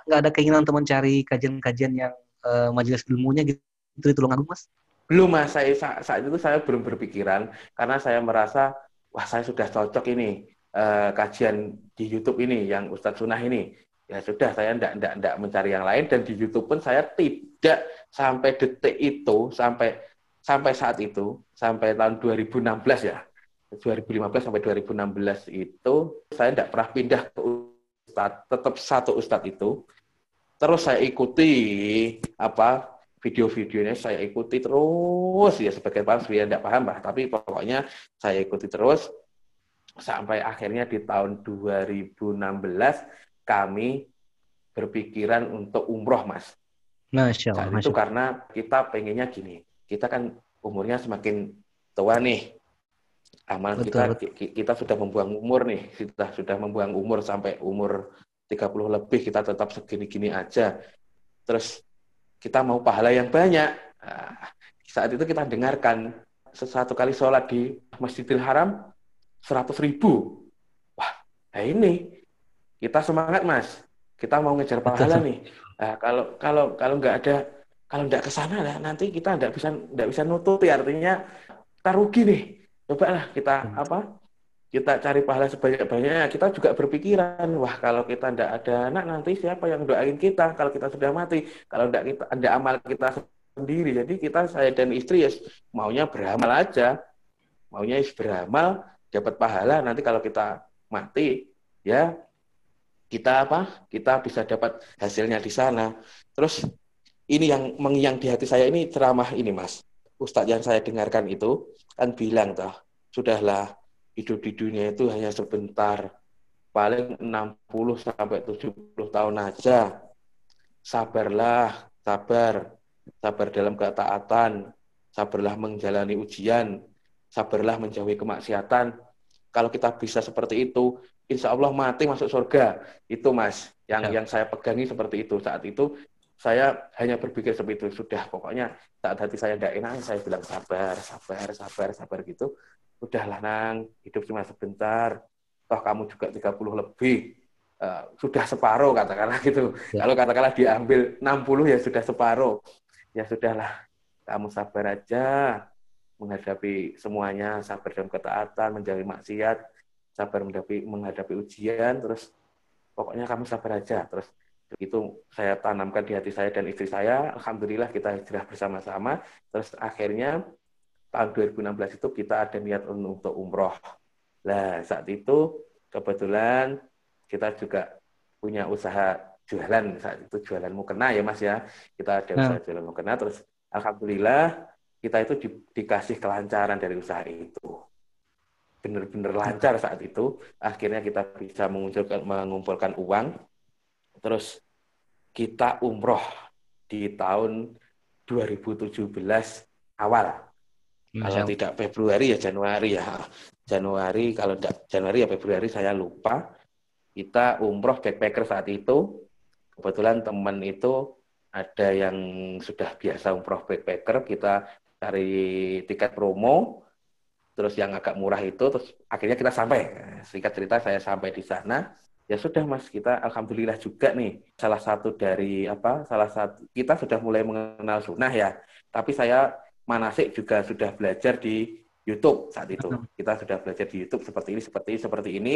Speaker 2: nggak ada keinginan untuk mencari kajian-kajian yang uh, majelis ilmunya gitu di Tulungagung mas?
Speaker 3: Belum mas. Saya saat itu saya belum berpikiran karena saya merasa wah saya sudah cocok ini uh, kajian di YouTube ini yang Ustadz Sunah ini ya sudah saya tidak tidak tidak mencari yang lain dan di YouTube pun saya tidak sampai detik itu sampai sampai saat itu sampai tahun 2016 ya. 2015 sampai 2016 itu saya tidak pernah pindah ke Ustadz tetap satu Ustadz itu. Terus saya ikuti apa video-videonya saya ikuti terus ya sebagai paham saya tidak paham bah tapi pokoknya saya ikuti terus sampai akhirnya di tahun 2016 kami berpikiran untuk umroh, Mas.
Speaker 2: Masya Allah.
Speaker 3: Saat itu karena kita pengennya gini, kita kan umurnya semakin tua nih. Amal kita kita sudah membuang umur nih, kita sudah membuang umur sampai umur 30 lebih kita tetap segini-gini aja. Terus kita mau pahala yang banyak. Nah, saat itu kita dengarkan satu kali sholat di Masjidil Haram 100 ribu. Wah, nah ini kita semangat mas. Kita mau ngejar pahala nih. Nah, kalau kalau kalau nggak ada kalau nggak ke sana lah nanti kita nggak bisa nggak bisa nutupi. Artinya kita rugi nih. Coba lah kita hmm. apa kita cari pahala sebanyak-banyaknya. Kita juga berpikiran wah kalau kita ndak ada anak nanti siapa yang doain kita kalau kita sudah mati? Kalau ndak kita ada amal kita sendiri. Jadi kita saya dan istri ya maunya beramal aja. Maunya beramal dapat pahala. Nanti kalau kita mati ya kita apa? Kita bisa dapat hasilnya di sana. Terus ini yang mengiang di hati saya ini ceramah ini mas. Ustadz yang saya dengarkan itu kan bilang toh sudahlah hidup di dunia itu hanya sebentar. Paling 60 sampai 70 tahun aja. Sabarlah sabar. Sabar dalam ketaatan. Sabarlah menjalani ujian. Sabarlah menjauhi kemaksiatan. Kalau kita bisa seperti itu insya Allah mati masuk surga. Itu mas, yang ya. yang saya pegangi seperti itu. Saat itu saya hanya berpikir seperti itu. Sudah pokoknya saat hati saya tidak enak, saya bilang sabar, sabar, sabar, sabar gitu. Udahlah nang, hidup cuma sebentar. Toh kamu juga 30 lebih. Uh, sudah separuh katakanlah gitu. Ya. Kalau katakanlah diambil 60 ya sudah separuh. Ya sudahlah, kamu sabar aja menghadapi semuanya, sabar dalam ketaatan, menjauhi maksiat, sabar menghadapi menghadapi ujian terus pokoknya kamu sabar aja. Terus itu saya tanamkan di hati saya dan istri saya alhamdulillah kita hijrah bersama-sama. Terus akhirnya tahun 2016 itu kita ada niat untuk umroh. Lah saat itu kebetulan kita juga punya usaha jualan. Saat itu jualan mukena ya mas ya. Kita ada nah. usaha jualan mukena. Terus alhamdulillah kita itu di, dikasih kelancaran dari usaha itu benar-benar lancar saat itu. Akhirnya kita bisa mengumpulkan, mengumpulkan uang. Terus kita umroh di tahun 2017 awal. Kalau tidak Februari ya Januari ya. Januari kalau tidak Januari ya Februari saya lupa. Kita umroh backpacker saat itu. Kebetulan teman itu ada yang sudah biasa umroh backpacker. Kita cari tiket promo terus yang agak murah itu terus akhirnya kita sampai. Singkat cerita saya sampai di sana. Ya sudah mas kita alhamdulillah juga nih. Salah satu dari apa salah satu kita sudah mulai mengenal sunnah ya. Tapi saya manasik juga sudah belajar di YouTube saat itu. Kita sudah belajar di YouTube seperti ini seperti ini seperti ini.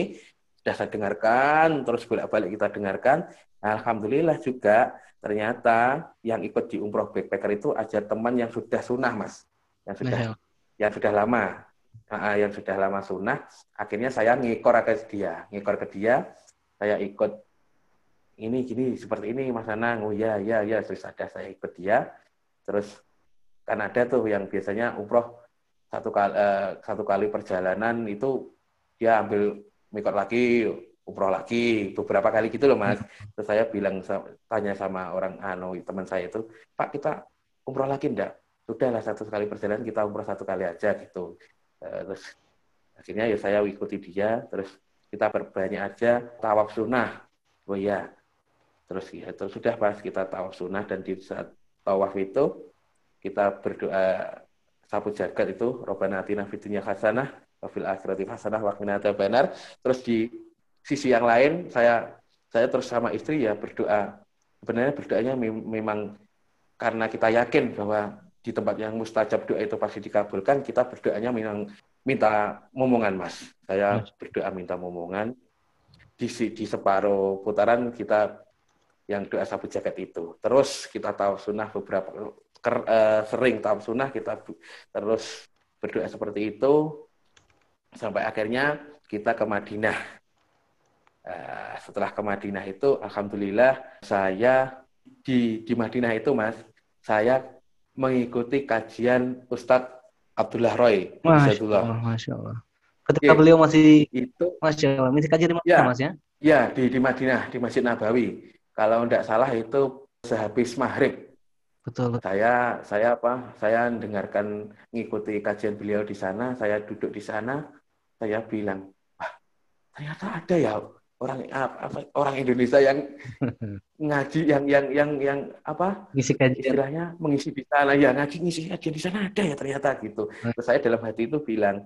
Speaker 3: Sudah saya dengarkan terus bolak-balik kita dengarkan. Alhamdulillah juga ternyata yang ikut di umroh backpacker itu aja teman yang sudah sunnah mas. Yang sudah yang sudah lama uh, yang sudah lama sunnah, akhirnya saya ngikor ke dia, ngikor ke dia, saya ikut ini gini seperti ini Mas Anang, oh ya ya ya, terus ada saya ikut dia, terus kan ada tuh yang biasanya umroh satu kali uh, satu kali perjalanan itu dia ambil mikot lagi umroh lagi beberapa kali gitu loh mas. [laughs] Terus saya bilang tanya sama orang anu teman saya itu pak kita umroh lagi enggak sudah lah satu kali perjalanan kita umroh satu kali aja gitu. Eh, terus akhirnya ya saya ikuti dia terus kita berbanyak aja tawaf sunnah. Oh iya. Terus ya terus sudah pas kita tawaf sunnah dan di saat tawaf itu kita berdoa sapu jagat itu Robbana atina fid dunya hasanah wa fil akhirati hasanah wa benar terus di sisi yang lain saya saya terus sama istri ya berdoa. Sebenarnya berdoanya memang karena kita yakin bahwa di tempat yang mustajab doa itu pasti dikabulkan, kita berdoanya memang minta momongan, Mas. Saya berdoa minta momongan. Di, di separuh putaran kita yang doa sabu jagat itu. Terus kita tahu sunnah beberapa ker, uh, sering tahu sunnah kita terus berdoa seperti itu sampai akhirnya kita ke Madinah. Uh, setelah ke Madinah itu, alhamdulillah saya di di Madinah itu, Mas, saya mengikuti kajian Ustadz Abdullah Roy.
Speaker 2: Masya Allah, Masya Allah. Ketika yeah. beliau masih itu, Masya Allah, masih kajian di mana,
Speaker 3: ya,
Speaker 2: Mas ya?
Speaker 3: Ya, di, di Madinah, di Masjid Nabawi. Kalau tidak salah itu sehabis maghrib.
Speaker 2: Betul.
Speaker 3: Saya saya apa? Saya dengarkan mengikuti kajian beliau di sana. Saya duduk di sana. Saya bilang, wah ternyata ada ya orang apa, orang Indonesia yang [laughs] ngaji yang yang yang yang apa?
Speaker 2: Ngisi kajian.
Speaker 3: Istilahnya mengisi di sana ya ngaji ngisi kajian di sana ada ya ternyata gitu. Hmm. terus saya dalam hati itu bilang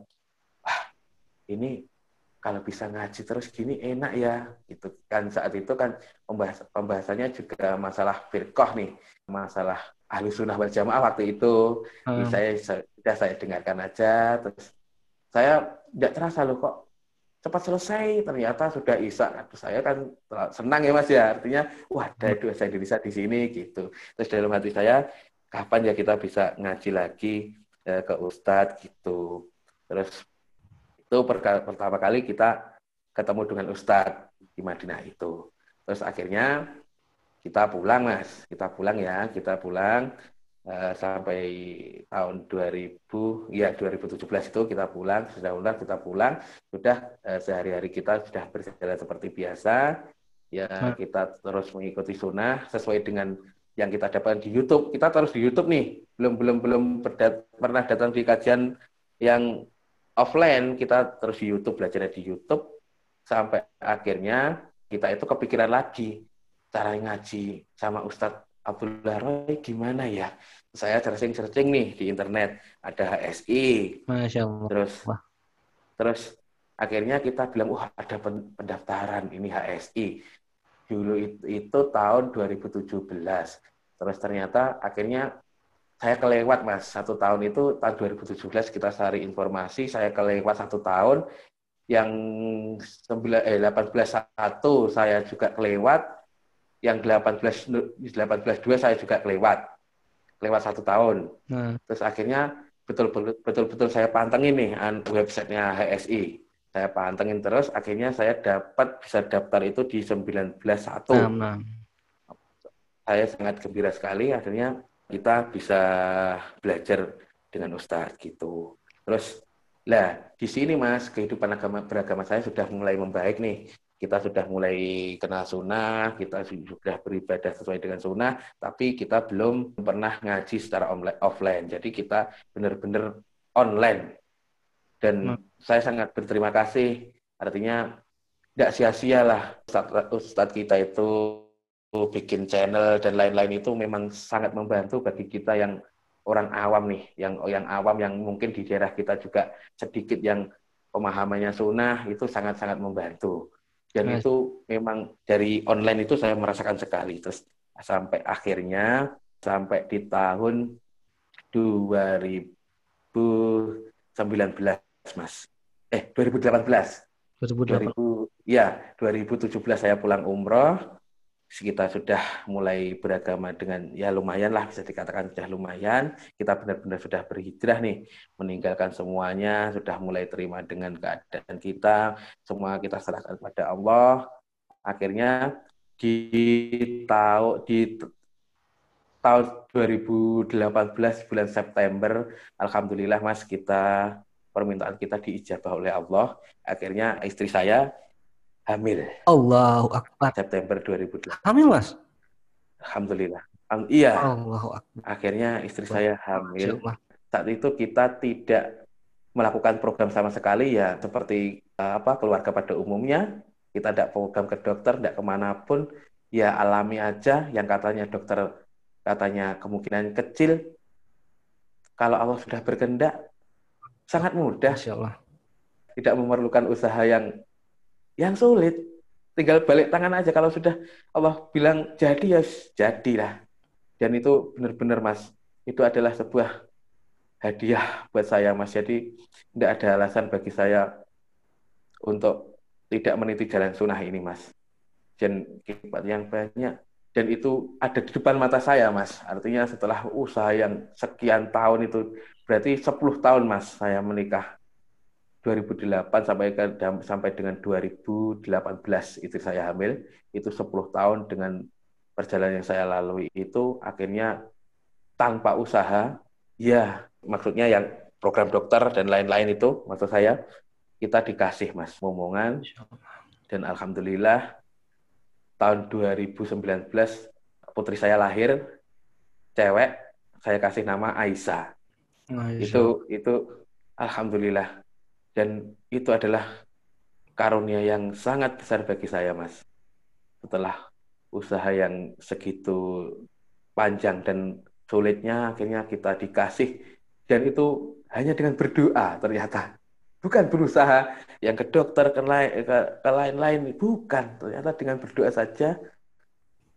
Speaker 3: wah ini kalau bisa ngaji terus gini enak ya gitu. Kan saat itu kan pembahas, pembahasannya juga masalah firqah nih masalah ahli sunnah wal jamaah waktu itu. Hmm. saya sudah saya dengarkan aja terus saya tidak terasa loh kok cepat selesai ternyata sudah isak. Aduh, saya kan senang ya mas ya. Artinya wah ada dua saya Indonesia di sini gitu. Terus dalam hati saya kapan ya kita bisa ngaji lagi eh, ke Ustadz? Gitu. Terus itu pertama kali kita ketemu dengan Ustadz di Madinah itu. Terus akhirnya kita pulang mas. Kita pulang ya kita pulang uh, sampai tahun 2000 ya 2017 itu kita pulang sudah ulang kita pulang sudah uh, sehari-hari kita sudah berjalan seperti biasa. Ya hmm. kita terus mengikuti sunnah sesuai dengan yang kita dapatkan di YouTube. Kita terus di YouTube nih belum belum belum berdat, pernah datang di kajian yang offline kita terus di YouTube belajar di YouTube. Sampai akhirnya kita itu kepikiran lagi cara ngaji sama Ustadz Abdullah Roy gimana ya? Saya searching-searching nih di internet, ada HSI.
Speaker 2: Masya Allah.
Speaker 3: Terus, Wah. terus akhirnya kita bilang, wah ada pendaftaran ini HSI. Dulu itu, itu tahun 2017. Terus ternyata akhirnya saya kelewat mas satu tahun itu tahun 2017 kita cari informasi saya kelewat satu tahun yang 9, eh, 18 satu saya juga kelewat yang 18 18 dua saya juga kelewat. Kelewat satu tahun. Hmm. terus akhirnya betul betul betul saya pantengin nih websitenya HSI saya pantengin terus akhirnya saya dapat bisa daftar itu di 19 satu. Nah, nah. saya sangat gembira sekali akhirnya kita bisa belajar dengan Ustadz gitu. Terus lah di sini mas kehidupan agama beragama saya sudah mulai membaik nih kita sudah mulai kenal sunnah, kita sudah beribadah sesuai dengan sunnah, tapi kita belum pernah ngaji secara offline. Jadi kita benar-benar online. Dan hmm. saya sangat berterima kasih. Artinya tidak sia-sia lah Ustadz, Ustadz kita itu bikin channel dan lain-lain itu memang sangat membantu bagi kita yang orang awam nih, yang yang awam yang mungkin di daerah kita juga sedikit yang pemahamannya sunnah itu sangat-sangat membantu dan itu memang dari online itu saya merasakan sekali. Terus sampai akhirnya sampai di tahun 2019 mas. Eh 2018 2018 2000, ya 2017 saya pulang umroh kita sudah mulai beragama dengan ya lumayan lah bisa dikatakan sudah lumayan. Kita benar-benar sudah berhijrah nih meninggalkan semuanya sudah mulai terima dengan keadaan kita. Semua kita serahkan kepada Allah. Akhirnya di tahun di tahun 2018 bulan September alhamdulillah Mas kita permintaan kita diijabah oleh Allah. Akhirnya istri saya hamil.
Speaker 2: Allahu Akbar.
Speaker 3: September 2008.
Speaker 2: Hamil, Mas?
Speaker 3: Alhamdulillah. Um, iya.
Speaker 2: Allahu Akbar.
Speaker 3: Akhirnya istri saya hamil. Saat itu kita tidak melakukan program sama sekali ya seperti uh, apa keluarga pada umumnya kita tidak program ke dokter tidak ke mana pun ya alami aja yang katanya dokter katanya kemungkinan kecil kalau Allah sudah berkehendak sangat mudah
Speaker 2: Allah.
Speaker 3: tidak memerlukan usaha yang yang sulit. Tinggal balik tangan aja. Kalau sudah Allah bilang jadi ya jadilah. Dan itu benar-benar mas itu adalah sebuah hadiah buat saya mas. Jadi tidak ada alasan bagi saya untuk tidak meniti jalan sunnah ini mas. Dan yang banyak. Dan itu ada di depan mata saya mas. Artinya setelah usaha yang sekian tahun itu berarti 10 tahun mas saya menikah 2008 sampai ke sampai dengan 2018 itu saya hamil itu 10 tahun dengan perjalanan yang saya lalui itu akhirnya tanpa usaha ya maksudnya yang program dokter dan lain-lain itu maksud saya kita dikasih mas momongan dan alhamdulillah tahun 2019 putri saya lahir cewek saya kasih nama Aisyah. Aisyah. Itu itu alhamdulillah dan itu adalah karunia yang sangat besar bagi saya, Mas. Setelah usaha yang segitu panjang dan sulitnya, akhirnya kita dikasih. Dan itu hanya dengan berdoa ternyata. Bukan berusaha yang ke dokter, ke lain-lain. Bukan. Ternyata dengan berdoa saja,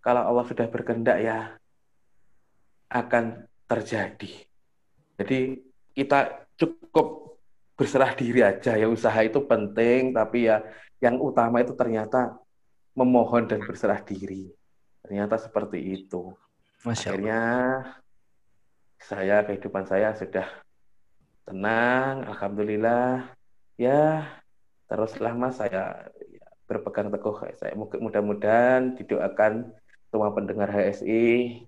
Speaker 3: kalau Allah sudah berkehendak ya akan terjadi. Jadi kita cukup berserah diri aja. Ya usaha itu penting tapi ya yang utama itu ternyata memohon dan berserah diri. Ternyata seperti itu. Masya akhirnya saya kehidupan saya sudah tenang alhamdulillah. Ya teruslah mas saya ya, berpegang teguh. Saya mudah-mudahan didoakan semua pendengar HSI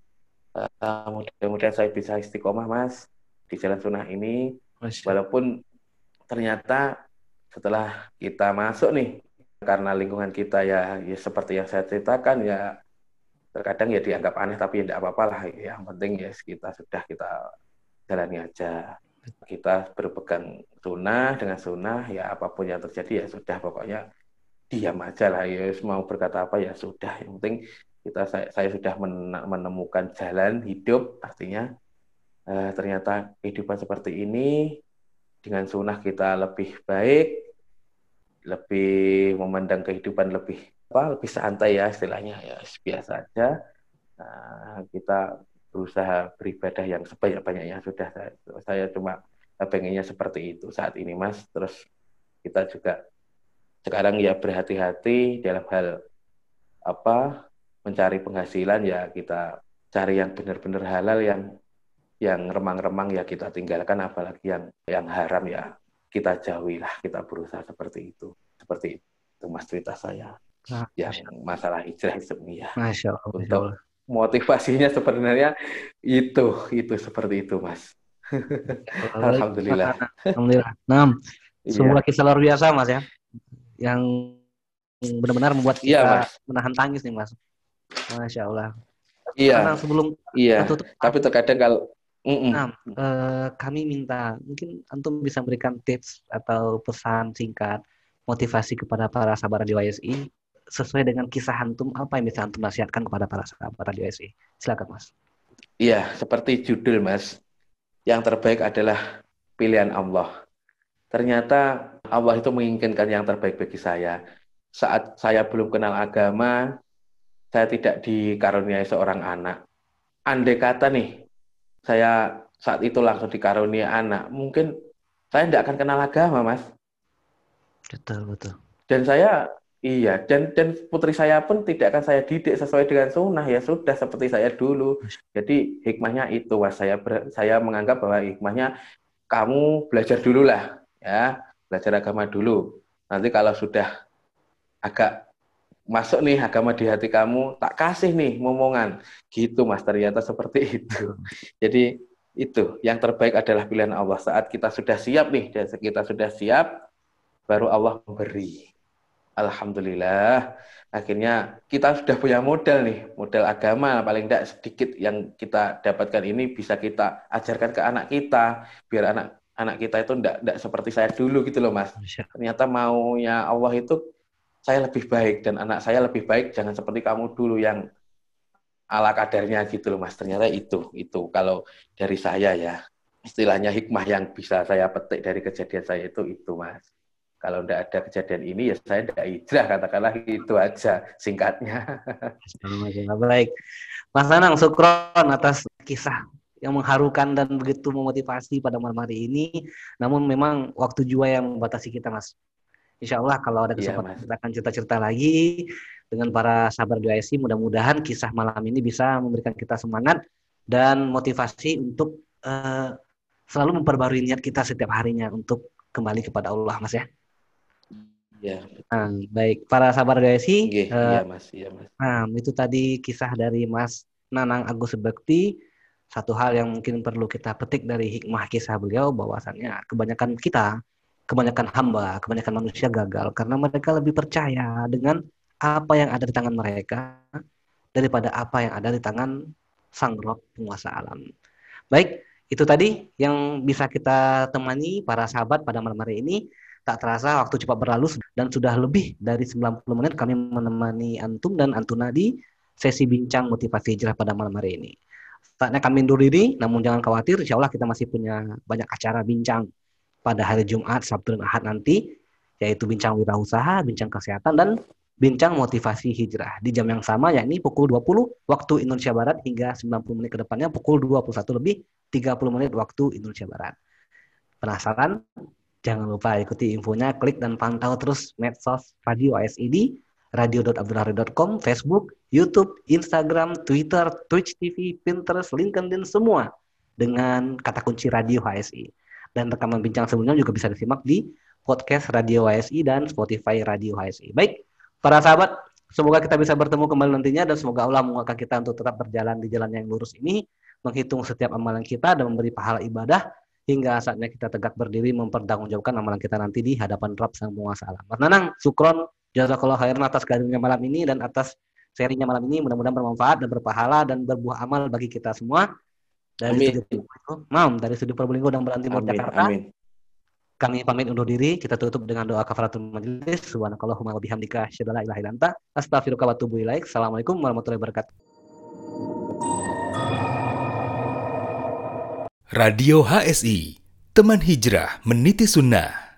Speaker 3: uh, eh, mudah-mudahan saya bisa istiqomah mas di jalan sunnah ini. Masya. walaupun ternyata setelah kita masuk nih karena lingkungan kita ya, ya seperti yang saya ceritakan ya terkadang ya dianggap aneh tapi ya tidak apa-apa lah. Ya. yang penting ya kita sudah kita jalani aja. Kita berpegang sunnah dengan sunnah ya apa pun yang terjadi ya sudah pokoknya diam aja lah. Ya mau berkata apa ya sudah. Yang penting kita saya, saya sudah menemukan jalan hidup artinya eh, ternyata kehidupan seperti ini dengan sunnah kita lebih baik, lebih memandang kehidupan lebih apa lebih santai ya istilahnya ya biasa aja. Nah, kita berusaha beribadah yang sebanyak-banyaknya sudah saya, saya cuma pengennya seperti itu saat ini Mas. Terus kita juga sekarang ya berhati-hati dalam hal apa mencari penghasilan ya kita cari yang benar-benar halal yang yang remang-remang ya kita tinggalkan apalagi yang yang haram ya kita jauhilah kita berusaha seperti itu. Seperti itu mas cerita saya. Nah, yang masalah hijrah itu ya. Masya Allah. untuk motivasinya sebenarnya itu itu seperti itu mas. Alhamdulillah.
Speaker 2: Alhamdulillah. Nah sebuah kisah luar biasa mas ya. Yang benar-benar membuat iya, kita iya, mas. menahan tangis nih mas. Masya Allah.
Speaker 3: Iya. Sebelum iya. Tutup, tapi terkadang kalau
Speaker 2: Mm -mm. Nah, eh, kami minta mungkin antum bisa memberikan tips atau pesan singkat motivasi kepada para sahabat radio ISI sesuai dengan kisah antum apa yang bisa antum nasihatkan kepada para sahabat radio ISI. Silakan Mas.
Speaker 3: Iya, seperti judul Mas. Yang terbaik adalah pilihan Allah. Ternyata Allah itu menginginkan yang terbaik bagi saya. Saat saya belum kenal agama, saya tidak dikaruniai seorang anak. Andai kata nih, saya saat itu langsung dikarunia anak, mungkin saya tidak akan kenal agama, Mas.
Speaker 2: Betul, betul.
Speaker 3: Dan saya iya, dan dan putri saya pun tidak akan saya didik sesuai dengan sunnah ya sudah seperti saya dulu. Jadi hikmahnya itu, Mas. Saya ber, saya menganggap bahwa hikmahnya kamu belajar dulu lah, ya, belajar agama dulu. Nanti kalau sudah agak masuk nih agama di hati kamu, tak kasih nih momongan. Gitu Mas, ternyata seperti [laughs] itu. Jadi itu yang terbaik adalah pilihan Allah. Saat kita sudah siap nih, dan kita sudah siap, baru Allah memberi. Alhamdulillah, akhirnya kita sudah punya modal nih, modal agama paling tidak sedikit yang kita dapatkan ini bisa kita ajarkan ke anak kita, biar anak anak kita itu enggak, enggak seperti saya dulu gitu loh mas. Ternyata maunya Allah itu saya lebih baik dan anak saya lebih baik jangan seperti kamu dulu yang ala kadarnya gitu loh mas. Ternyata itu itu kalau dari saya ya istilahnya hikmah yang bisa saya petik dari kejadian saya itu itu mas. Kalau tidak ada kejadian ini ya saya tidak hijrah katakanlah itu aja singkatnya.
Speaker 2: Baik, Mas Anang Sukron atas kisah yang mengharukan dan begitu memotivasi pada malam hari ini. Namun memang waktu juga yang membatasi kita, Mas. Insya Allah kalau ada iya, kesempatan iya, kita akan cerita-cerita lagi dengan para sahabat DIC. Mudah-mudahan kisah malam ini bisa memberikan kita semangat dan motivasi untuk uh, selalu memperbarui niat kita setiap harinya untuk kembali kepada Allah, Mas ya. Ya. Nah, baik para sahabat DIC. Iya, uh, iya, Mas. Iya, Mas. Nah, itu tadi kisah dari Mas Nanang Agus Bekti satu hal yang mungkin perlu kita petik dari hikmah kisah beliau bahwasannya kebanyakan kita, kebanyakan hamba, kebanyakan manusia gagal karena mereka lebih percaya dengan apa yang ada di tangan mereka daripada apa yang ada di tangan sang roh penguasa alam. Baik, itu tadi yang bisa kita temani para sahabat pada malam hari ini. Tak terasa waktu cepat berlalu dan sudah lebih dari 90 menit kami menemani antum dan antuna di sesi bincang motivasi hijrah pada malam hari ini. Saatnya kami undur diri, namun jangan khawatir, insya Allah kita masih punya banyak acara bincang pada hari Jumat, Sabtu, dan Ahad nanti, yaitu bincang wirausaha, bincang kesehatan, dan bincang motivasi hijrah di jam yang sama yakni pukul 20 waktu Indonesia Barat hingga 90 menit ke depannya pukul 21 lebih 30 menit waktu Indonesia Barat. Penasaran? Jangan lupa ikuti infonya, klik dan pantau terus medsos Radio ASID radio.abdulhari.com, Facebook, YouTube, Instagram, Twitter, Twitch TV, Pinterest, LinkedIn, semua dengan kata kunci Radio HSI. Dan rekaman bincang sebelumnya juga bisa disimak di podcast Radio HSI dan Spotify Radio HSI. Baik, para sahabat, semoga kita bisa bertemu kembali nantinya dan semoga Allah menguatkan kita untuk tetap berjalan di jalan yang lurus ini, menghitung setiap amalan kita dan memberi pahala ibadah hingga saatnya kita tegak berdiri mempertanggungjawabkan amalan kita nanti di hadapan Rabb Sang Penguasa Alam. Mas Nanang, sukron Jazakallah khairan atas kehadirannya malam ini dan atas serinya malam ini mudah-mudahan bermanfaat dan berpahala dan berbuah amal bagi kita semua. Dari amin. studi Mam, dari studi Probolinggo dan Beranti Jakarta. Amin. Kami pamit undur diri, kita tutup dengan doa kafaratul majelis. Subhanakallahumma wa bihamdika asyhadu an la ilaha illa anta astaghfiruka wa atubu ilaik. Assalamualaikum warahmatullahi wabarakatuh.
Speaker 1: Radio HSI, teman hijrah meniti sunnah.